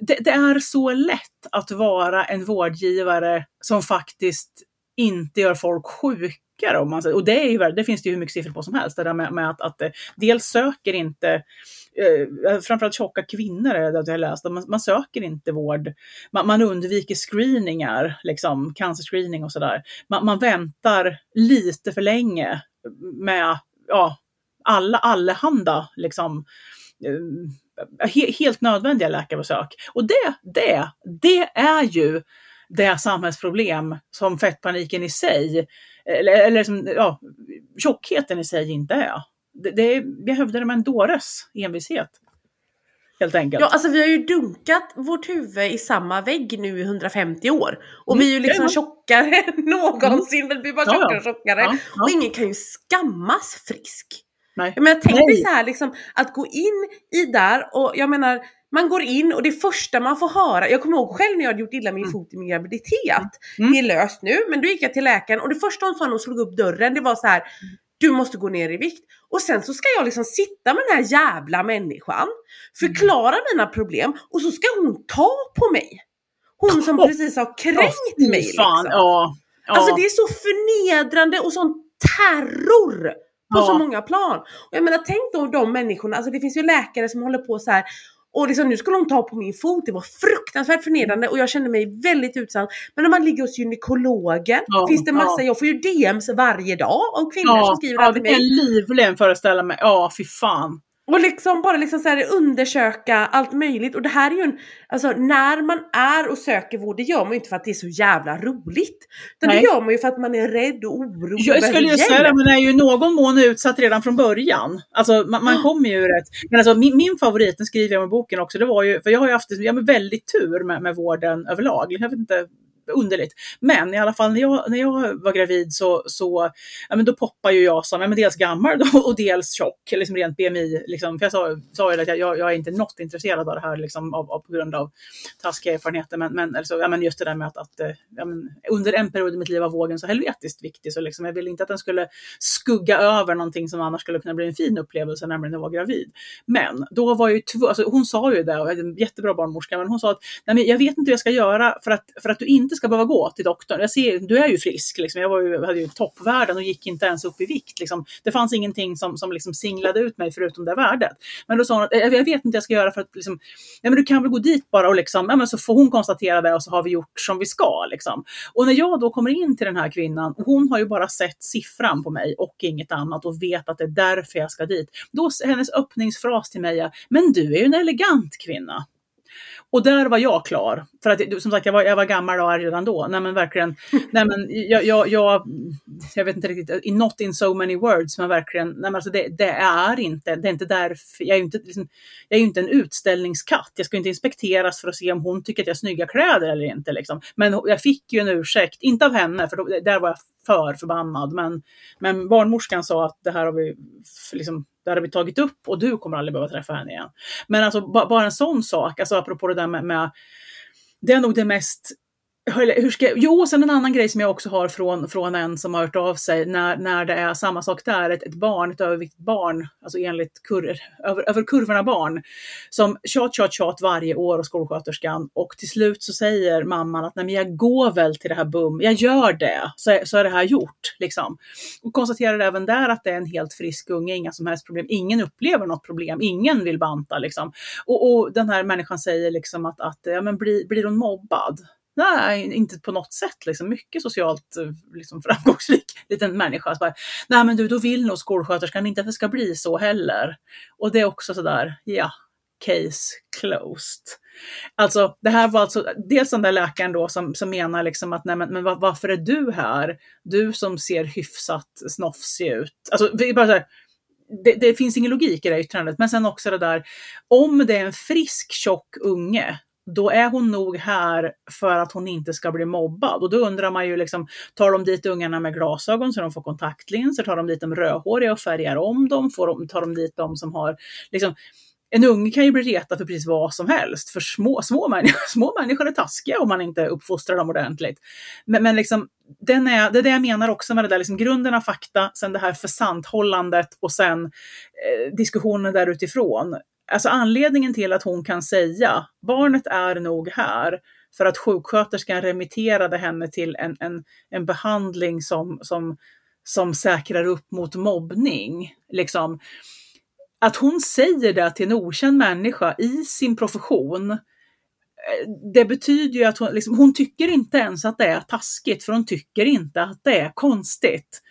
det, det, är så lätt att vara en vårdgivare som faktiskt inte gör folk sjukare. Om man, och det, är ju, det finns det ju hur mycket siffror på som helst. Det där med, med att, att eh, dels söker inte eh, eh, framförallt tjocka kvinnor är det jag har läst, man, man söker inte vård. Man, man undviker screeningar, liksom cancerscreening och sådär. Man, man väntar lite för länge med ja, alla allehanda liksom, eh, he, helt nödvändiga läkarbesök. Och det, det, det är ju det samhällsproblem som fettpaniken i sig, eller, eller som, ja, tjockheten i sig inte är. Det, det jag hävdar det med en dåres envishet. Helt enkelt. Ja, alltså vi har ju dunkat vårt huvud i samma vägg nu i 150 år. Och Mm, vi är ju liksom det är tjockare än någonsin. Vi blir bara tjockare och tjockare. Ja, ja. Och ingen kan ju skammas frisk. Nej. Jag menar tänk dig så här liksom att gå in i där och jag menar man går in och det första man får höra, jag kommer ihåg själv när jag hade gjort illa min Mm. fot i min graviditet. Mm. Det är löst nu men då gick jag till läkaren och det första hon sa när hon slog upp dörren det var så här du måste gå ner i vikt. Och sen så ska jag liksom sitta med den här jävla människan, förklara mina problem och så ska hon ta på mig. Hon som precis har kränkt mig. Liksom. Alltså det är så förnedrande och sån terror på så många plan. Och jag menar tänk då de människorna, alltså det finns ju läkare som håller på så här och liksom, nu skulle de ta på min fot, det var fruktansvärt förnedrande och jag kände mig väldigt utsatt. Men när man ligger hos gynekologen Ja, finns det massa, ja. jag får ju DMs varje dag av kvinnor som ja, skriver ja, det till det kan mig. jag livligen föreställa mig. Ja, fy fan. Och liksom bara liksom så här undersöka allt möjligt. Och det här är ju en, alltså när man är och söker vård, det gör man ju inte för att det är så jävla roligt. Utan Nej. det gör man ju för att man är rädd och orolig Jag skulle ju säga det, men är ju någon mån utsatt redan från början. Alltså man, man kommer ju rätt. Men alltså min, min favorit, den skriver jag med boken också, det var ju, för jag har ju haft har väldigt tur med, med vården överlag. Jag vet inte, underligt. Men i alla fall när jag, när jag var gravid så, så ja, men då poppar ju jag som ja, men dels gammal då, och dels tjock, liksom rent BMI. Liksom. För jag sa, sa ju att jag, jag, är inte något intresserad av det här liksom, av, av, på grund av taskiga erfarenheter. Men, men, alltså, ja, men just det där med att, att eh, ja, men, under en period i mitt liv var vågen så helvetiskt viktig. Så liksom, jag ville inte att den skulle skugga över någonting som annars skulle kunna bli en fin upplevelse, nämligen att vara gravid. Men då var ju två, alltså, hon sa ju det, och en jättebra barnmorska, men hon sa att Nej, men jag vet inte hur jag ska göra för att, för att du inte ska behöva gå till doktorn. Jag ser, du är ju frisk, liksom. jag var ju, hade ju toppvärden och gick inte ens upp i vikt. Liksom. Det fanns ingenting som, som liksom singlade ut mig förutom det värdet. Men då sa hon att jag, vet inte vad jag ska göra för att liksom, ja, men du kan väl gå dit bara och liksom, ja, men så får hon konstatera det och så har vi gjort som vi ska. Liksom. Och när jag då kommer in till den här kvinnan, och hon har ju bara sett siffran på mig och inget annat och vet att det är därför jag ska dit. Då hennes öppningsfras till mig är, men du är ju en elegant kvinna. Och där var jag klar. För att som sagt, jag var, jag var gammal och arg redan då. Nej men verkligen, nej men jag, jag, jag, jag vet inte riktigt, eh, not in so many words, men verkligen, nej men alltså det, det är inte, det är inte därför, jag är ju inte, liksom, jag är ju inte en utställningskatt. Jag ska inte inspekteras för att se om hon tycker att jag har snygga kläder eller inte. Liksom. Men jag fick ju en ursäkt, inte av henne, för då, där var jag för förbannad. Men, men barnmorskan sa att det här har vi liksom, det hade har vi tagit upp och du kommer aldrig behöva träffa henne igen. Men alltså ba, bara en sån sak, alltså apropå det där med, med det är nog det mest hur ska, jag- jo, och sen en annan grej som jag också har från, från en som har hört av sig när, när det är samma sak där, ett, ett barn, ett överviktigt barn, alltså enligt kur, över, över kurvorna barn, som tjat, tjat, tjat varje år och skolsköterskan och till slut så säger mamman att nej men jag går väl till det här BUM, jag gör det, så, är- så är det här gjort. Liksom. Och konstaterar även där att det är en helt frisk unge, inga som helst problem, ingen upplever något problem, ingen vill banta. Liksom. Och, och den här människan säger liksom att, att ja, men blir, blir hon mobbad? Nej, inte på något sätt. Liksom. Mycket socialt eh, liksom, framgångsrik liten människa. Så bara, Nej, men du, då vill nog skolsköterskan inte att det ska bli så heller. Och det är också sådär, ja, case closed. Alltså, det här var alltså dels den där läkaren då som, som menar liksom att nej, men, men var- varför är du här? Du som ser hyfsat snofsig ut. Alltså, det, bara så här, det, det finns ingen logik i det här yttrandet, men sen också det där, om det är en frisk tjock unge, då är hon nog här för att hon inte ska bli mobbad. Och då undrar man ju, liksom, tar de dit ungarna med glasögon så de får kontaktlinser? Tar de dit de rödhåriga och färgar om dem? Får de, tar de dit de som har... Liksom, en unge kan ju bli retad för precis vad som helst, för små, små, människor, små människor är taskiga om man inte uppfostrar dem ordentligt. Men, men liksom, den är, det är det jag menar också med det där, liksom grunden av fakta, sen det här försanthållandet och sen eh, diskussionen där utifrån. Alltså anledningen till att hon kan säga barnet är nog här för att sjuksköterskan remitterade henne till en, en, en behandling som, som, som säkrar upp mot mobbning. Liksom. Att hon säger det till en okänd människa i sin profession, eh, det betyder ju att hon, liksom, hon tycker inte ens att det är taskigt, för hon tycker inte att det är konstigt.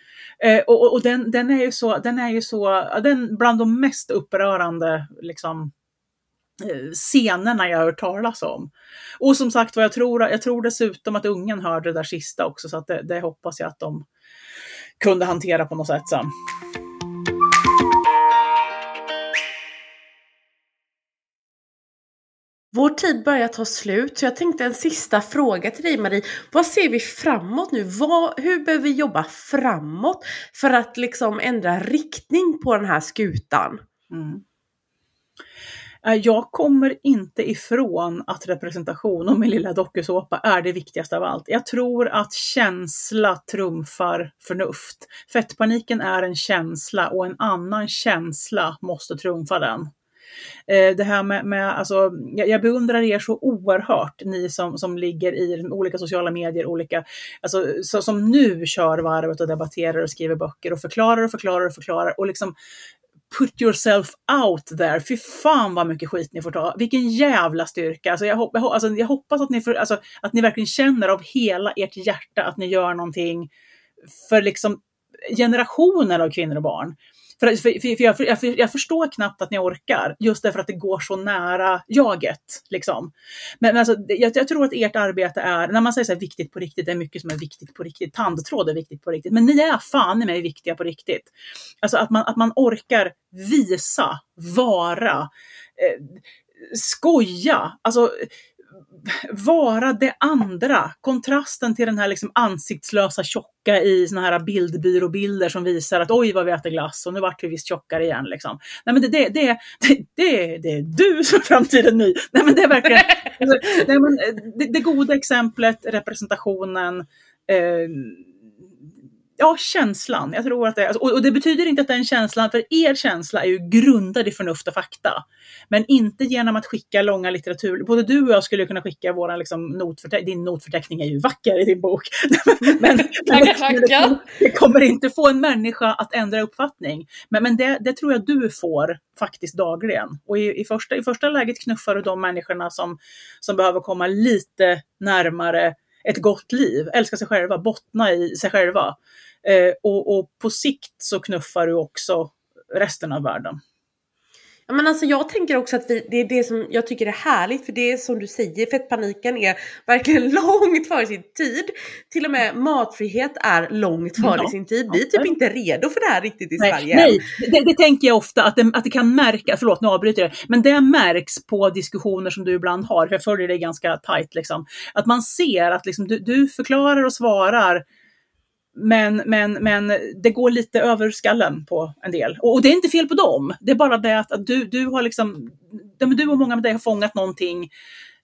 Eh, och och, och den, den är ju så, den är ju så, den bland de mest upprörande liksom, eh, scenerna jag har hört talas om. Och som sagt jag tror, jag tror dessutom att ungen hörde det där sista också, så att det, det hoppas jag att de kunde hantera på något sätt sen. Vår tid börjar ta slut, så jag tänkte en sista fråga till dig Marie. Vad ser vi framåt nu? Vad, hur behöver vi jobba framåt för att liksom ändra riktning på den här skutan? Mm. Eh, jag kommer inte ifrån att representation och min lilla dokusåpa är det viktigaste av allt. Jag tror att känsla trumfar förnuft. Fettpaniken är en känsla och en annan känsla måste trumfa den. Eh, det här med, med alltså, jag, jag beundrar er så oerhört, ni som, som ligger i olika sociala medier, olika, alltså, så, som nu kör varvet och debatterar och skriver böcker och förklarar och förklarar och förklarar och liksom put yourself out there. Fy fan vad mycket skit ni får ta. Vilken jävla styrka. Alltså jag, hopp, alltså jag hoppas att ni, för, alltså, att ni verkligen känner av hela ert hjärta att ni gör någonting för liksom generationer av kvinnor och barn. För, för, för jag, jag, jag, förstår knappt att ni orkar, just därför att det går så nära jaget. Liksom. Men, men alltså, jag, jag, tror att ert arbete är, när man säger så här, viktigt på riktigt, det är mycket som är viktigt på riktigt. Tandtråd är viktigt på riktigt, men ni är fan i mig viktiga på riktigt. Alltså att man, att man orkar visa, vara, eh, skoja. Alltså, vara det andra. Kontrasten till den här liksom ansiktslösa tjocka i såna här bildbyråbilder som visar att oj vad vi äter glass och nu vart vi visst tjockare igen. Liksom. Nej men det, det, det, det, det, är du som är framtiden ny. Nej men det är verkligen alltså, nej, men, eh, det, det goda exemplet, representationen, eh, ja, känslan. Jag tror att det, alltså, och, det betyder inte att den känslan, för er känsla är ju grundad i förnuft och fakta. Men inte genom att skicka långa litteratur. Både du och jag skulle kunna skicka våran liksom, notförteckning. Din notförteckning är ju vacker i din bok. men, men det, kommer inte få en människa att ändra uppfattning. Men, men det, det tror jag du får faktiskt dagligen. Och i, i, första, i första läget knuffar du de människorna som, som behöver komma lite närmare ett gott liv, älska sig själva, bottna i sig själva. Eh, och, och på sikt så knuffar du också resten av världen. Ja, men alltså jag tänker också att vi, det är det som jag tycker är härligt för det är som du säger, fettpaniken är verkligen långt före sin tid. Till och med matfrihet är långt före ja, sin tid. Vi är typ inte redo för det här riktigt i nej, Sverige. Nej, det, det, tänker jag ofta att det, att det kan märkas, förlåt nu avbryter jag, men det märks på diskussioner som du ibland har, för jag följer dig ganska tajt liksom. Att man ser att liksom, du, du förklarar och svarar men, men, men det går lite över skallen på en del. Och, och det är inte fel på dem. Det är bara det att, att du, du har liksom, du och många med dig har fångat någonting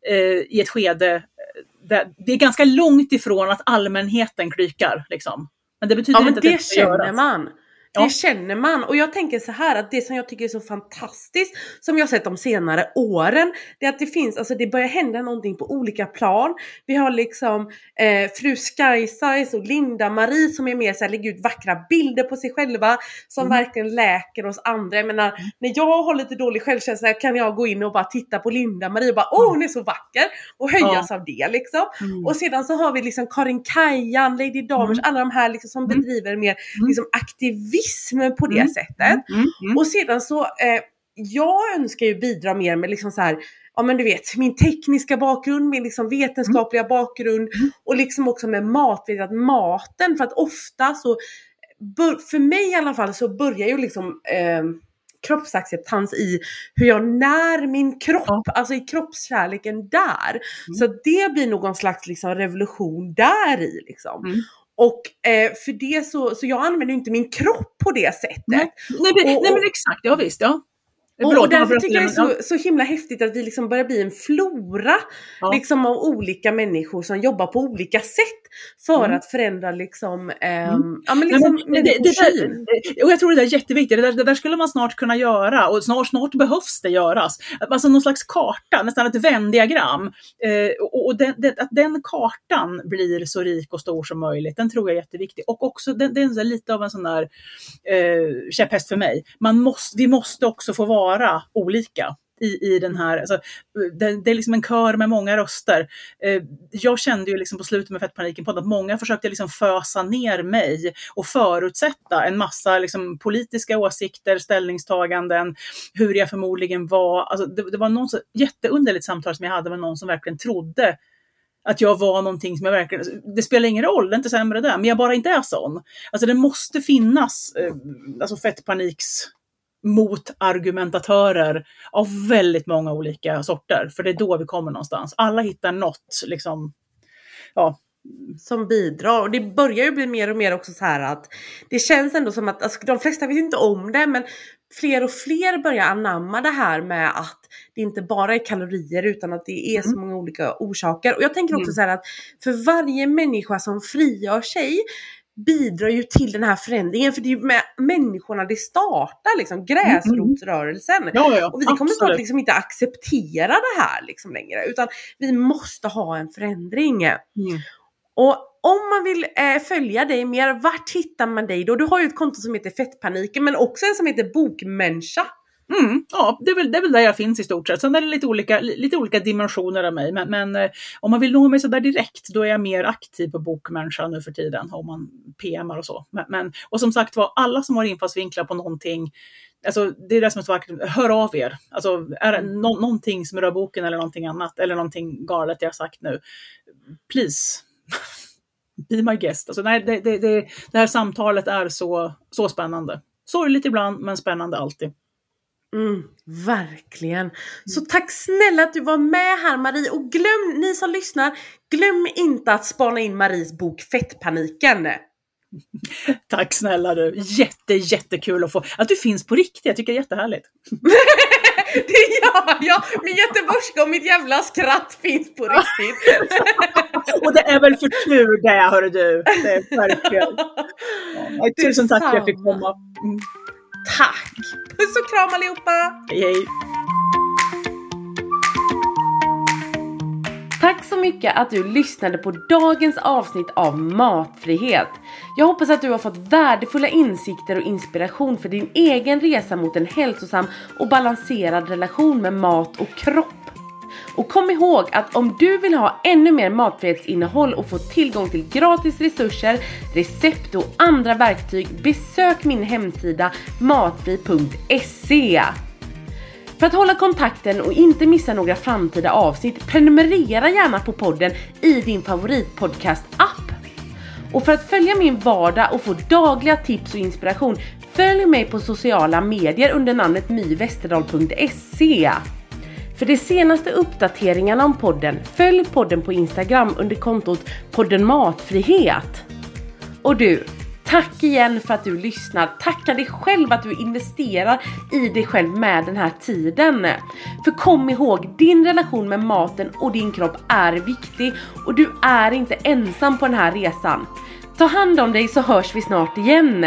eh, i ett skede eh, där det är ganska långt ifrån att allmänheten klykar. Liksom. Men det betyder ja, inte att det, det känner göras. man. Ja. Det känner man och jag tänker så här att det som jag tycker är så fantastiskt som jag sett de senare åren det är att det finns, alltså det börjar hända någonting på olika plan. Vi har liksom eh, fru Sky Size och Linda-Marie som är mer såhär lägger ut vackra bilder på sig själva som mm. verkligen läker oss andra. Jag menar mm. när jag har lite dålig självkänsla kan jag gå in och bara titta på Linda-Marie och bara åh hon är så vacker och höjas ja. av det liksom. Mm. Och sedan så har vi liksom Karin Kajan, Lady Damers, mm. alla de här liksom som mm. bedriver mer mm. liksom aktivism aktivism på det mm. sättet. Mm. Mm. Och sedan så, eh, jag önskar ju bidra mer med liksom så här, ja men du vet, min tekniska bakgrund, min liksom vetenskapliga mm. bakgrund mm. och liksom också med mat, vet att maten, för att ofta så, för mig i alla fall så börjar ju liksom eh, kroppsacceptans i hur jag när min kropp, ja. alltså i kroppskärleken där. Mm. Så det blir någon slags liksom revolution där i liksom. Mm. Och eh, för det så, så jag använder inte min kropp på det sättet. Nej, nej, men, och, nej men exakt, ja visst. Ja. Och, och därför tycker jag det är så, så himla häftigt att vi liksom börjar bli en flora ja. liksom, av olika människor som jobbar på olika sätt för mm. att förändra liksom, eh, mm. ja, men liksom Nej, men, det, det där, Och jag tror det där är jätteviktigt, det där, det där, skulle man snart kunna göra och snart, snart behövs det göras. Alltså någon slags karta, nästan ett vändiagram. Eh, och, och den, det, att den kartan blir så rik och stor som möjligt, den tror jag är jätteviktig. Och också, den, den är lite av en sån där eh, käpphäst för mig. Man måste, vi måste också få vara olika. i, i den här, alltså, det, det är liksom en kör med många röster. Eh, jag kände ju liksom på slutet med Fettpaniken på att många försökte liksom fösa ner mig och förutsätta en massa liksom politiska åsikter, ställningstaganden, hur jag förmodligen var. Alltså, det, det var något så jätteunderligt samtal som jag hade med någon som verkligen trodde att jag var någonting som jag verkligen, alltså, det spelar ingen roll, det är inte sämre det, men jag bara inte är sån. Alltså det måste finnas eh, alltså fettpaniks motargumentatörer av väldigt många olika sorter, för det är då vi kommer någonstans. Alla hittar något, liksom, ja, som bidrar. Och det börjar ju bli mer och mer också så här att det känns ändå som att, alltså, de flesta vet inte om det, men fler och fler börjar anamma det här med att det inte bara är kalorier utan att det är så mm. många olika orsaker. Och jag tänker också mm. så här att för varje människa som frigör sig bidrar ju till den här förändringen för det är ju med människorna det startar liksom, mm, gräsrotsrörelsen. Mm. Ja, ja, och vi kommer snart liksom inte acceptera det här liksom längre utan vi måste ha en förändring. Mm. Och om man vill eh, följa dig mer, vart hittar man dig då? Du har ju ett konto som heter Fettpaniken men också en som heter Bokmänniska. Mm, ja, det är, väl, det är väl där jag finns i stort sett. Sen är det lite olika, lite olika dimensioner av mig. Men, men eh, om man vill nå mig sådär direkt, då är jag mer aktiv på Bokmänniska nu för tiden. Om man PMar och så. Men, men, och som sagt var, alla som har infallsvinklar på någonting, Alltså, det är det som är så vackert. Hör av er. Alltså, är det no någonting som rör boken eller någonting annat, eller någonting galet jag har sagt nu, please, be my guest. Alltså, nej, det, det, det, det här samtalet är så, så spännande. Sorgligt ibland, men spännande alltid. Mm, verkligen. Så tack snälla att du var med här Marie och glöm, ni som lyssnar, glöm inte att spana in Maries bok Fettpaniken. Tack snälla du! Jätte, jättekul att få, att du finns på riktigt. Jag tycker det är jättehärligt. det gör jag! Min göteborgska och mitt jävla skratt finns på riktigt. och det är väl för tur det, hörru du. Det är verkligen. Ja, tusen tack för att jag fick komma. Mm. Tack! Puss och kram allihopa! Hej hej! Tack så mycket att du lyssnade på dagens avsnitt av Matfrihet. Jag hoppas att du har fått värdefulla insikter och inspiration för din egen resa mot en hälsosam och balanserad relation med mat och kropp. Och kom ihåg att om du vill ha ännu mer matfrihetsinnehåll och få tillgång till gratis resurser, recept och andra verktyg, besök min hemsida matfri.se. För att hålla kontakten och inte missa några framtida avsnitt, prenumerera gärna på podden i din favoritpodcast-app. Och för att följa min vardag och få dagliga tips och inspiration, följ mig på sociala medier under namnet myvesterdal.se. För de senaste uppdateringarna om podden, följ podden på Instagram under kontot podden Matfrihet. Och du, tack igen för att du lyssnar. Tacka dig själv att du investerar i dig själv med den här tiden. För kom ihåg, din relation med maten och din kropp är viktig och du är inte ensam på den här resan. Ta hand om dig så hörs vi snart igen.